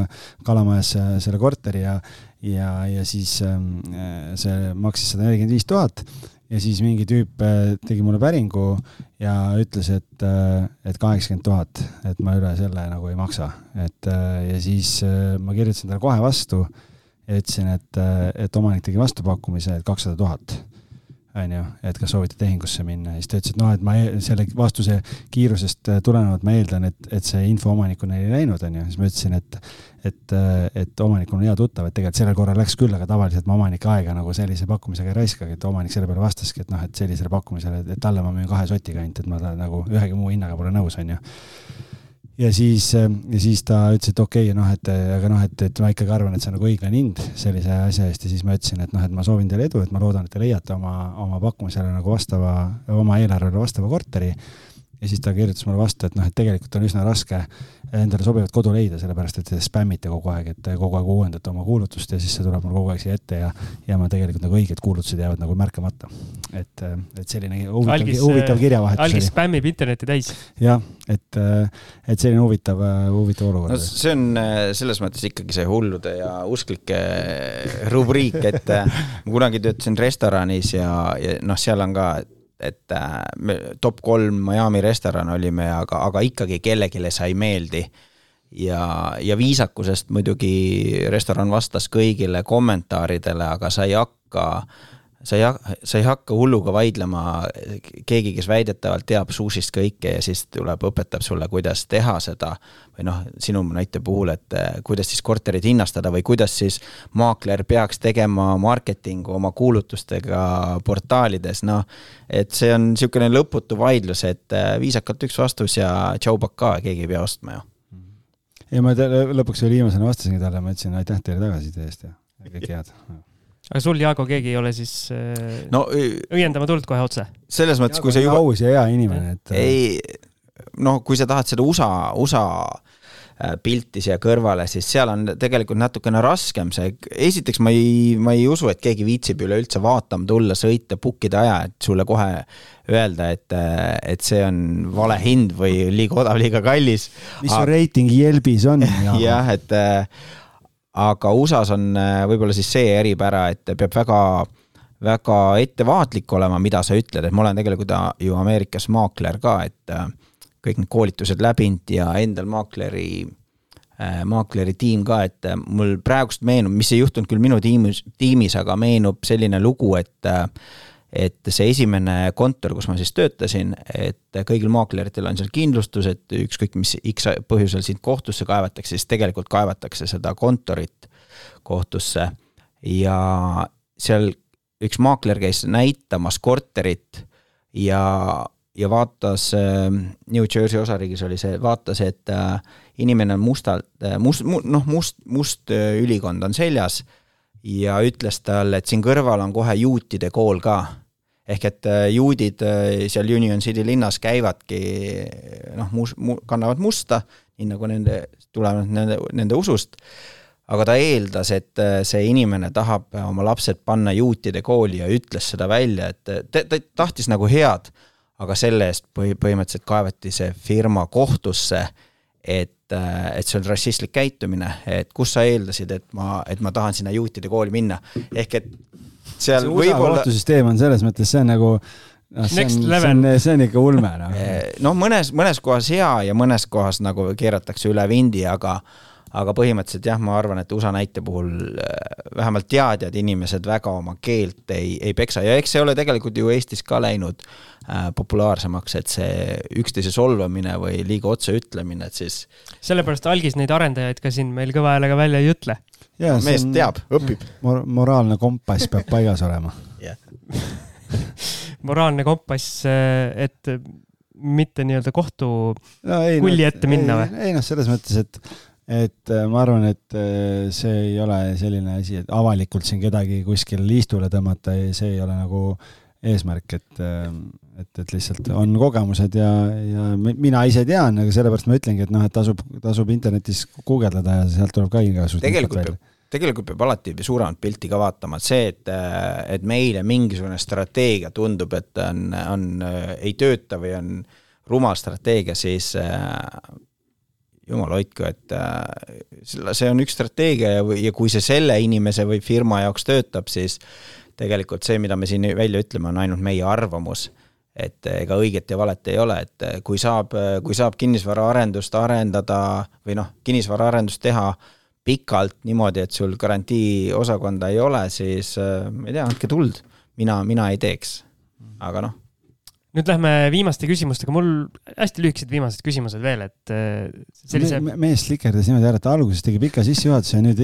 Kalamajas selle korteri ja, ja, ja siis ähm, äh, see maksis sada nelikümmend viis tuhat. Ja siis mingi tüüp äh, tegi mulle päringu ja ütles, et, et kaheksakümmend tuhat, et ma üle selle nagu ei maksa, et ja siis ma kirjutasin talle kohe vastu ja ütlesin, et, et omanik tegi vastupakkumise, et kakssada tuhat on ju, et kas soovite tehingusse minna. Siis ta ütles, et noh, et ma e-, selle vastuse kiirusest äh, tulenevalt ma eeldan, et, et see info omanikuna ei läinud, on ju, siis ma ütlesin, et et, äh, et omanik on hea tuttav, et tegelikult sellel korral läks küll, aga tavaliselt ma omanike aega nagu sellise pakkumisega ei raiskagi, et omanik selle peale vastaski, et noh, et sellisele pakkumisele, et talle ma müün kahe sotiga ainult, et ma ta nagu ühegi muu hinnaga pole nõus, on ju ja siis, ja siis ta ütles, et okei okay,, noh, et aga noh, et, et ma ikkagi arvan, et see on nagu õiglane hind sellise asja eest. Ja siis ma ütlesin, et noh, et ma soovin teile edu, et ma loodan, et te leiate oma, oma pakkumisele nagu vastava, oma eelarvele vastava korteri ja siis ta kirjutas mulle vastu, et noh, et tegelikult on üsna raske endale sobivat kodu leida, sellepärast et te spämmite kogu aeg, et kogu aeg uuendate oma kuulutust ja siis see tuleb mul kogu aeg siia ette ja ja ma tegelikult nagu õiged kuulutused jäävad nagu märkamata. et, et selline huvitav, algis, huvitav kirjavahetus algis spämmib internetti täis. jah, et, et selline huvitav, huvitav olukord no,. see on selles mõttes ikkagi see hullude ja usklike rubriik, et ma kunagi töötasin restoranis ja, ja noh, seal on ka et äh, me top kolm Miami restoran olime, aga, aga ikkagi kellelegi see ei meeldi. ja, ja viisakusest muidugi restoran vastas kõigile kommentaaridele, aga sa ei hakka sa ei, sa ei hakka hulluga vaidlema, keegi, kes väidetavalt teab sushist kõike ja siis tuleb, õpetab sulle, kuidas teha seda. või noh, sinu näite puhul, et eh, kuidas siis korterit hinnastada või kuidas siis maakler peaks tegema marketingu oma kuulutustega portaalides, noh. et see on niisugune lõputu vaidlus, et eh, viisakalt üks vastus ja tšau pakaa, keegi ei pea ostma ju. ja ma lõpuks veel viimasena vastasingi talle, ma ütlesin aitäh teile tagasiside eest ja kõike head aga sul, Jaago, keegi ei ole siis äh, no, õiendama tulnud kohe otse? selles mõttes, kui sa juba. aus ja hea inimene, et. Äh, ei, noh, kui sa tahad seda USA, USA äh, pilti siia kõrvale, siis seal on tegelikult natukene raskem see, esiteks ma ei, ma ei usu, et keegi viitsib üleüldse vaatama tulla, sõita, book ida aja, et sulle kohe öelda, et, et see on vale hind või liiga odav, liiga kallis. mis su reiting Yelbis on? jah, et aga USA-s on äh, võib-olla siis see eripära, et peab väga, väga ettevaatlik olema, mida sa ütled, et ma olen tegelikult äh, ju Ameerikas maakler ka, et äh, kõik need koolitused läbinud ja endal maakleri maakleri tiim ka, et mul praegust meenub, mis ei juhtunud küll minu tiimis, tiimis, aga meenub selline lugu, et et see esimene kontor, kus ma siis töötasin, et kõigil maakleritel on seal kindlustus, et ükskõik mis X põhjusel sind kohtusse kaevatakse, siis tegelikult kaevatakse seda kontorit kohtusse. ja seal üks maakler käis näitamas korterit ja, ja vaatas, New Jersey osariigis oli see, vaatas, et äh, inimene on mustalt, äh, must, noh, must, must äh, ülikond on seljas ja ütles talle, et siin kõrval on kohe juutide kool ka ehk et äh, juudid äh, seal Union City linnas käivadki noh, mus-, mu-, kannavad musta, nii nagu nende, tulenevalt nende, nende usust, aga ta eeldas, et äh, see inimene tahab oma lapsed panna juutide kooli ja ütles seda välja, et ta, ta tahtis nagu head, aga selle eest põhi, põhimõtteliselt kaevati see firma kohtusse, et, et see on rassistlik käitumine, et kus sa eeldasid, et ma, et ma tahan sinna juutide kooli minna, ehk et seal võib-olla. kohtusüsteem on selles mõttes, see on nagu noh, see on, see on, see on ikka ulme noh. noh, mõnes, mõnes kohas hea ja mõnes kohas nagu keeratakse üle vindi, aga aga põhimõtteliselt jah, ma arvan, et USA näite puhul äh, vähemalt teadjad inimesed väga oma keelt ei, ei peksa ja eks see ole tegelikult ju Eestis ka läinud äh, populaarsemaks, et see üksteise solvamine või liiga otse ütlemine, et siis. sellepärast algis neid arendajaid ka siin meil kõva häälega välja ei ütle. Mees teab, õpib mor. moraalne kompass peab paigas olema moraalne kompass, äh, et mitte nii-öelda kohtu no, ei, kulli ette minna või? ei noh, selles mõttes, et et äh, ma arvan, et äh, see ei ole selline asi, et avalikult siin kedagi kuskil liistule tõmmata, see ei ole nagu eesmärk, et, äh, et, et lihtsalt on kogemused ja, ja mina ise tean, aga sellepärast ma ütlengi, et noh, et tasub, tasub internetis guugeldada ja sealt tuleb ka igasugust tegelikult peab, tegelikult peab alati suuremat pilti ka vaatama, et see, et, et meile mingisugune strateegia tundub, et on, on, ei tööta või on rumal strateegia, siis jumal hoidku, et äh, see on üks strateegia ja, ja kui see selle inimese või firma jaoks töötab, siis tegelikult see, mida me siin välja ütleme, on ainult meie arvamus. et ega õiget ja valet ei ole, et kui saab, kui saab kinnisvaraarendust arendada või noh, kinnisvaraarendust teha pikalt niimoodi, et sul garantiiosakonda ei ole, siis ma ei tea, andke tuld. mina, mina ei teeks. aga noh nüüd lähme viimaste küsimustega, mul hästi lühikesed viimased küsimused veel, et äh, sellise me,. mees slikerdas niimoodi ära, et alguses tegi pika sissejuhatuse ja nüüd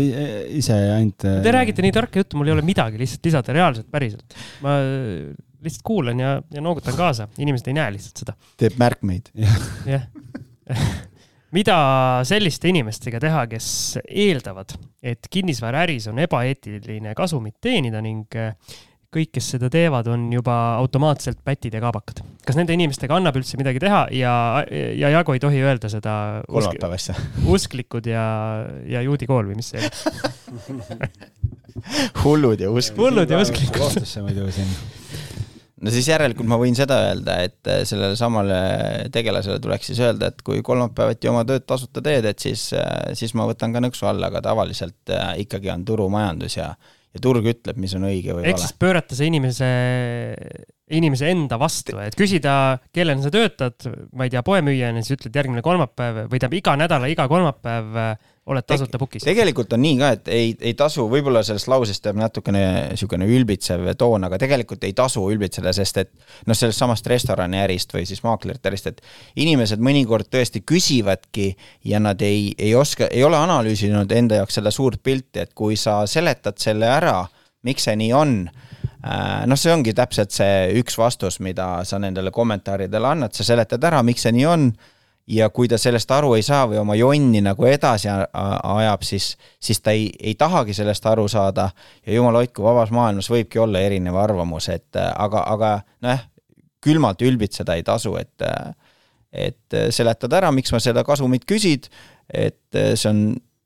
ise ainult. Te äh, räägite nii tarka juttu, mul ei ole midagi lihtsalt lisada, reaalselt, päriselt. ma lihtsalt kuulan ja, ja noogutan kaasa, inimesed ei näe lihtsalt seda. teeb märkmeid. jah mida selliste inimestega teha, kes eeldavad, et kinnisvaraäris on ebaeetiline kasumit teenida ning äh, kõik, kes seda teevad, on juba automaatselt pätid ja kaabakad. kas nende inimestega annab üldse midagi teha ja, ja Jago ei tohi öelda seda kolmapäeva asja usklikud ja, ja juudi kool või mis see oli hullud ja usklikud. hullud ja usklikud. kohtusse muidu siin no siis järelikult ma võin seda öelda, et äh, sellele samale tegelasele tuleks siis öelda, et kui kolmapäeviti oma tööd tasuta teed, et siis, äh, siis ma võtan ka nõksu alla, aga tavaliselt äh, ikkagi on turumajandus ja ja turg ütleb, mis on õige või vale. ehk siis pöörata see inimese, inimese enda vastu, et küsida, kellena sa töötad, ma ei tea, poemüüjana, siis ütled järgmine kolmapäev või tähendab iga nädala, iga kolmapäev oled tasuta book'is. tegelikult on nii ka, et ei, ei tasu, võib-olla sellest lausest jääb natukene niisugune ülbitsev toon, aga tegelikult ei tasu ülbitseda, sest et noh, sellest samast restoraniärist või siis maaklerite ärist, et inimesed mõnikord tõesti küsivadki ja nad ei, ei oska, ei ole analüüsinud enda jaoks seda suurt pilti, et kui sa seletad selle ära, miks see nii on, äh, noh, see ongi täpselt see üks vastus, mida sa nendele kommentaaridele annad, sa seletad ära, miks see nii on. Ja kui ta sellest aru ei saa või oma jonni nagu edasi ajab, siis, siis ta ei, ei tahagi sellest aru saada. Ja jumal hoidku, vabas maailmas võibki olla erinev arvamus, et aga, aga noh, külmalt ülbitseda ei tasu, et et seletad ära, miks sa seda kasumit küsid, et see on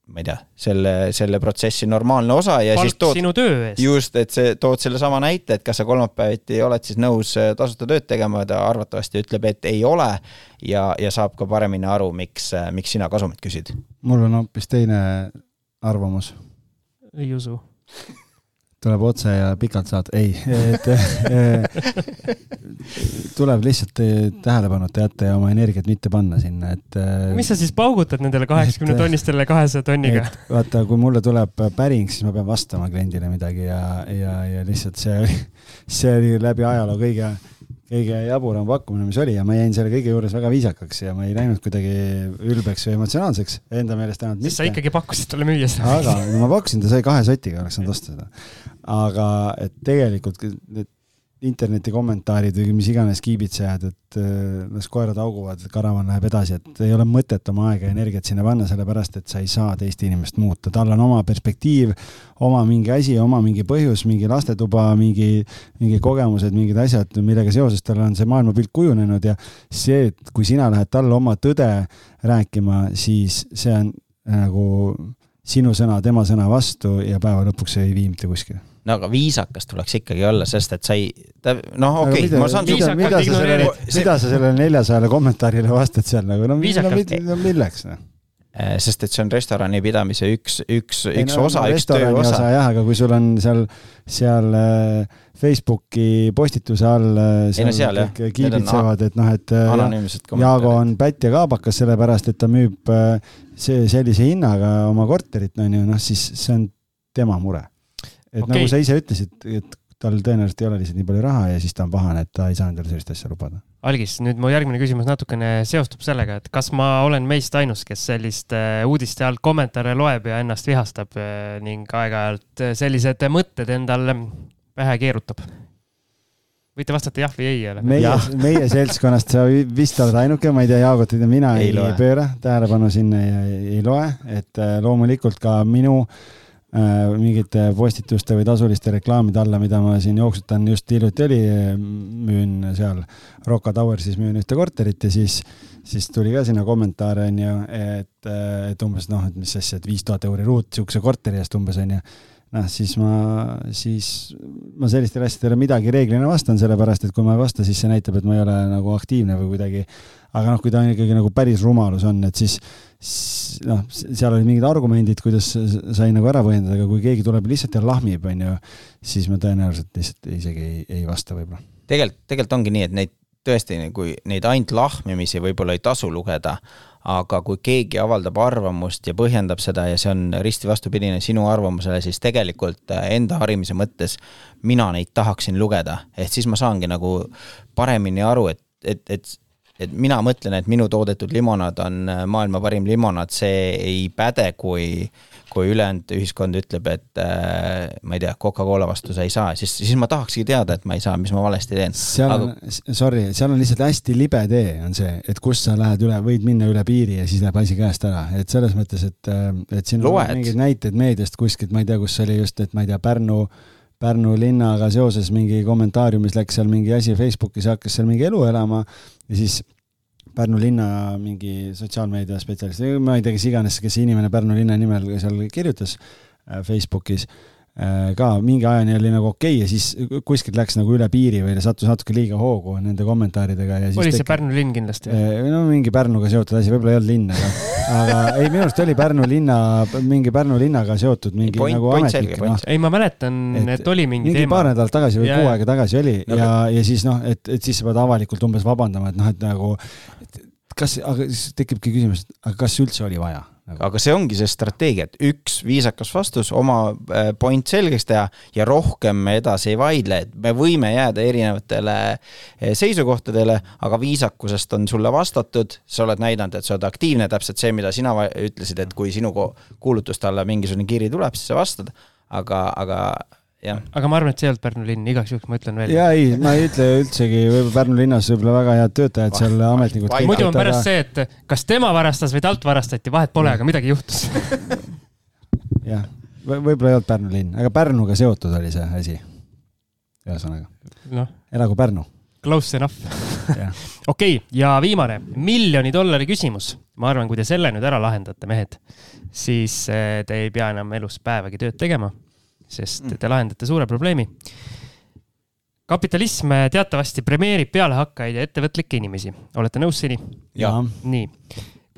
ma ei tea, selle, selle protsessi normaalne osa ja Palk siis tood. sinu töö eest. just, et see, tood sellesama näite, et kas sa kolmapäeviti oled siis nõus äh, tasuta tööd tegema, ta arvatavasti ütleb, et ei ole. ja, ja saab ka paremini aru, miks, äh, miks sina kasumit küsid. mul on hoopis teine arvamus. ei usu tuleb otse ja pikalt saad, ei, et tuleb lihtsalt tähelepanuta jätta ja oma energiat mitte panna sinna, et. mis sa siis paugutad nendele kaheksakümne tonnistele kahesaja tonniga? vaata, kui mulle tuleb päring, siis ma pean vastama kliendile midagi ja, ja, ja lihtsalt see see oli läbi ajaloo kõige kõige jaburam pakkumine, mis oli ja ma jäin selle kõige juures väga viisakaks ja ma ei läinud kuidagi ülbeks või emotsionaalseks, enda meelest ainult mitte. sa ikkagi pakkusid talle müüa seda. aga no ma pakkusin, ta sai kahe sotiga, oleks saanud osta seda. aga et tegelikult need interneti kommentaarid või mis iganes kiibitsejad, et äh, las koerad hauguvad, karavan läheb edasi, et ei ole mõtet oma aega ja energiat sinna panna, sellepärast et sa ei saa teist inimest muuta, tal on oma perspektiiv, oma mingi asi, oma mingi põhjus, mingi lastetuba, mingi, mingi kogemused, mingid asjad, millega seoses tal on see maailmapilt kujunenud ja see, et kui sina lähed talle oma tõde rääkima, siis see on nagu sinu sõna tema sõna vastu ja päeva lõpuks ei vii mitte kuskile no aga viisakas tuleks ikkagi olla, sest et sa ei, noh, okei okay,, ma saan mida, sa sellele, mida sa sellele neljasajale kommentaarile vastad seal nagu, no, no milleks noh? Eh, sest et see on restorani pidamise üks, üks, üks no, osa, üks töö osa. jah, aga kui sul on seal, seal äh, Facebooki postituse all äh, seal, no seal kõik kiibitsevad, et noh, et Jaago on pätt ja kaabakas sellepärast, et ta müüb see sellise hinnaga oma korterit, on ju, noh siis see on tema mure. Et okay. nagu sa ise ütlesid, et tal tõenäoliselt ei ole lihtsalt nii palju raha ja siis ta on pahane, et ta ei saa endale sellist asja lubada. Algis, nüüd mu järgmine küsimus natukene seostub sellega, et kas ma olen meist ainus, kes selliste uudiste alt kommentaare loeb ja ennast vihastab eh, ning aeg-ajalt sellised mõtted endal pähe keerutab? võite vastata jah või ei jälle. meie, meie seltskonnast sa vist oled ainuke, ma ei tea, Jaagot ei tea, mina ei, ei pööra tähelepanu sinna ja ei, loe, et loomulikult ka minu äh, Äh, mingite postituste või tasuliste reklaamide alla, mida ma siin jooksutan, just hiljuti oli, müün seal Rocca Towersis müün ühte korterit ja siis, siis tuli ka sinna kommentaare onju, et, et umbes noh, et mis asja, et viis tuhat euri ruut siukse korteri eest umbes onju noh, siis ma, siis ma sellistele asjadele midagi reeglina vastan, sellepärast et kui ma ei vasta, siis see näitab, et ma ei ole nagu aktiivne või kuidagi. aga noh, kui ta on ikkagi nagu päris rumalus on, et siis, noh, seal olid mingid argumendid, kuidas sai nagu ära põhjendada, aga kui keegi tuleb lihtsalt ja lahmib, on ju, siis ma tõenäoliselt lihtsalt isegi ei, ei vasta võib-olla. tegelikult, tegelikult ongi nii, et neid tõesti, kui neid ainult lahmimisi võib-olla ei tasu lugeda, aga kui keegi avaldab arvamust ja põhjendab seda ja see on risti vastupidine sinu arvamusele, siis tegelikult äh, enda harimise mõttes mina neid tahaksin lugeda, ehk siis ma saangi nagu paremini aru, et, et, et et mina mõtlen, et minu toodetud limonaad on äh, maailma parim limonaad, see ei päde, kui kui ülejäänud ühiskond ütleb, et äh, ma ei tea, Coca-Cola vastu sa ei saa, siis, siis ma tahakski teada, et ma ei saa, mis ma valesti teen. seal Aga... on, sorry, seal on lihtsalt hästi libe tee on see, et kus sa lähed üle, võid minna üle piiri ja siis läheb asi käest ära, et selles mõttes, et, äh, et siin Loed. on mingeid näiteid meediast kuskilt, ma ei tea, kus oli just, et ma ei tea, Pärnu Pärnu linnaga seoses mingi kommentaariumis läks seal mingi asi Facebookis, hakkas seal mingi elu elama ja siis Pärnu linna mingi sotsiaalmeedia spetsialist, ma ei tea, kes iganes, kes inimene Pärnu linna nimel seal kirjutas äh, Facebookis ka mingi ajani oli nagu okei okay ja siis kuskilt läks nagu üle piiri või sattus natuke liiga hoogu nende kommentaaridega ja siis oli see tek... Pärnu linn kindlasti? Äh, no mingi Pärnuga seotud asi, võib-olla ei olnud linn, aga aga ei, minu arust oli Pärnu linna, mingi Pärnu linnaga seotud mingi point, nagu point ametnik. No. ei, ma mäletan, et oli mingi, mingi teema. paar nädalat tagasi või kuu aega tagasi oli no, ja, ja siis noh, et, et siis sa pead avalikult umbes vabandama, et noh, et nagu kas, aga siis tekibki küsimus, et aga kas üldse oli vaja Nagu. aga see ongi see strateegia, et üks viisakas vastus, oma äh, point selgeks teha ja rohkem me edasi ei vaidle, et me võime jääda erinevatele äh, seisukohtadele, aga viisakusest on sulle vastatud, sa oled näidanud, et sa oled aktiivne, täpselt see, mida sina ütlesid, et kui sinu kuulutuste alla mingisugune kiri tuleb, siis sa vastad, aga, aga aga ma arvan, et see ei olnud Pärnu linn, igaks juhuks ma ütlen veel. ja ei, ma ei ütle üldsegi, võib-olla Pärnu linnas võib-olla väga head töötajad seal, ametnikud. muidu on pärast see, et kas tema varastas või talt varastati, vahet pole, aga midagi juhtus jah, võib-olla ei olnud Pärnu linn, aga Pärnuga seotud oli see asi. ühesõnaga no., elagu Pärnu. Close enough okei, ja viimane, miljoni dollari küsimus. ma arvan, kui te selle nüüd ära lahendate, mehed, siis eh, te ei pea enam elus päevagi tööd tegema sest mm. te lahendate suure probleemi. kapitalism teatavasti premeerib pealehakkajaid ja ettevõtlikke inimesi, olete nõus seni? nii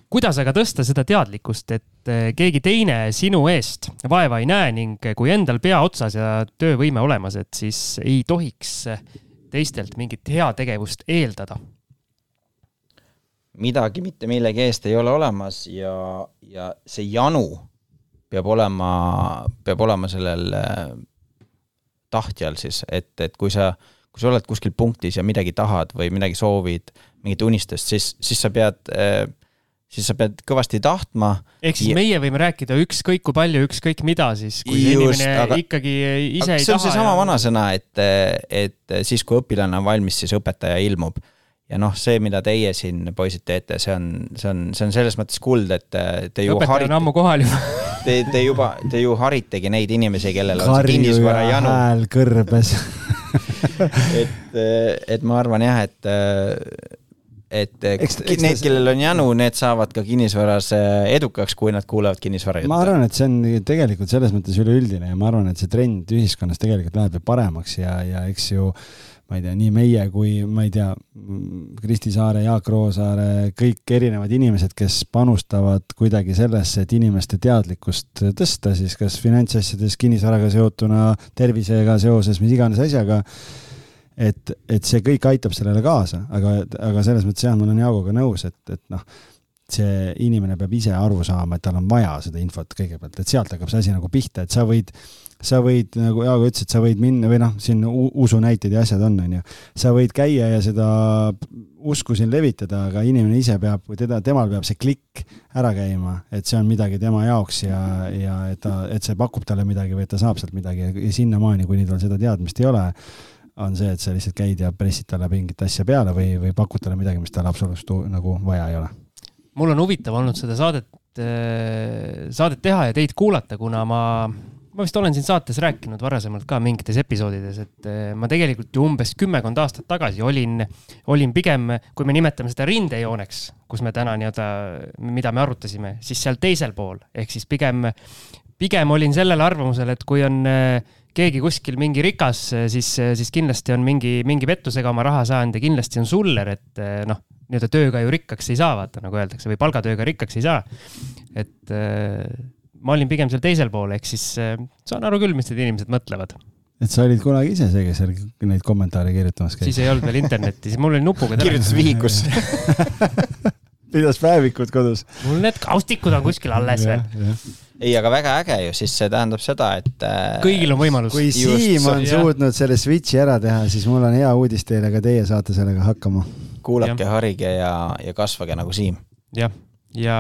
kuidas aga tõsta seda teadlikkust, et eh, keegi teine sinu eest vaeva ei näe ning kui endal pea otsas ja töövõime olemas, et siis ei tohiks teistelt mingit heategevust eeldada? midagi mitte millegi eest ei ole olemas ja, ja see janu peab olema, peab olema sellel äh, tahtjal siis, et, et kui sa, kui sa oled kuskil punktis ja midagi tahad või midagi soovid, mingit unistust, siis, siis sa pead äh, siis sa pead kõvasti tahtma. ehk siis ja... meie võime rääkida ükskõik kui palju, ükskõik mida siis, kui see Just, inimene aga, ikkagi ise ei taha. see on seesama ja... vanasõna, et, et siis, kui õpilane on valmis, siis õpetaja ilmub ja noh, see, mida teie siin, poisid, teete, see on, see on, see on selles mõttes kuld, et te ju õpetaja harite, on ammu kohal juba te, te juba, te ju haritegi neid inimesi, kellel on see kinnisvara janu. hääl kõrbes et, et ma arvan jah, et et eh, Eks- eks need, kellel on janu, need saavad ka kinnisvaras edukaks, kui nad kuulevad kinnisvara ma juttu. arvan, et see on tegelikult selles mõttes üleüldine ja ma arvan, et see trend ühiskonnas tegelikult läheb ju paremaks ja, ja eks ju ma ei tea, nii meie kui ma ei tea, Kristi Saare, Jaak Roosaare, kõik erinevad inimesed, kes panustavad kuidagi sellesse, et inimeste teadlikkust tõsta siis kas finantsasjades, kinnisvaraga seotuna, tervisega seoses, mis iganes asjaga et, et see kõik aitab sellele kaasa, aga, aga selles mõttes jah, ma olen Jaaguga nõus, et, et noh, see inimene peab ise aru saama, et tal on vaja seda infot kõigepealt, et sealt hakkab see asi nagu pihta, et sa võid, sa võid, nagu Jaago ütles, et sa võid minna või noh, siin usunäited ja asjad on, onju. sa võid käia ja seda usku siin levitada, aga inimene ise peab, teda, temal peab see klikk ära käima, et see on midagi tema jaoks ja, ja et ta, et see pakub talle midagi või et ta saab sealt midagi ja sinnamaani, kuni tal seda teadmist ei ole on see, et sa lihtsalt käid ja pressid talle mingit asja peale või, või pakud talle midagi, mis tal absoluutselt nagu vaja ei ole. Mul on huvitav olnud seda saadet, saadet teha ja teid kuulata, kuna ma, ma vist olen siin saates rääkinud varasemalt ka mingites episoodides, et eh, ma tegelikult ju umbes kümmekond aastat tagasi olin, olin pigem, kui me nimetame seda rindejooneks, kus me täna nii-öelda, mida me arutasime, siis seal teisel pool. Ehk siis pigem, pigem olin sellel arvamusel, et kui on eh, keegi kuskil mingi rikas, siis, siis kindlasti on mingi, mingi pettusega oma raha saanud ja kindlasti on suller, et eh, noh, nii-öelda tööga ju rikkaks ei saa, vaata nagu öeldakse, või palgatööga rikkaks ei saa. et ma olin pigem seal teisel pool, ehk siis saan aru küll, mis need inimesed mõtlevad. et sa olid kunagi ise see, kes seal neid kommentaare kirjutamas käis? siis ei olnud veel internetti, siis mul oli nupuga kirjutas vihikusse. pidas päevikut kodus. mul need kaustikud on kuskil alles veel. ei, aga väga äge ju, siis see tähendab seda, et äh, kõigil on võimalus. kui Just, Siim on jah. suutnud selle switch'i ära teha, siis mul on hea uudis teile, ka teie saate sellega hakkama. kuulake, harige ja, ja kasvage nagu Siim. jah, ja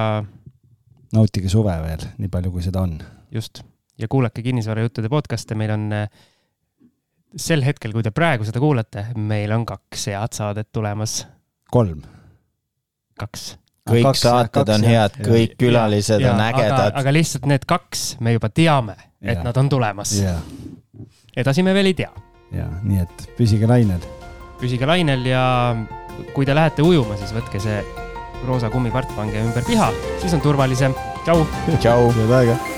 nautige suve veel, nii palju kui seda on. just ja kuulake kinnisvarajuttude podcast'e, meil on äh, sel hetkel, kui te praegu seda kuulate, meil on kaks head saadet tulemas, kolm. kaks. Kõik saated on head, kõik külalised on aga, ägedad. aga lihtsalt need kaks, me juba teame, et Jaa. nad on tulemas. ja, edasi me veel ei tea. ja nii et püsige lainel. püsige lainel ja kui te lähete ujuma, siis võtke see roosa kummipart, pange ümber piha, siis on turvalisem. tšau. tšau. head aega.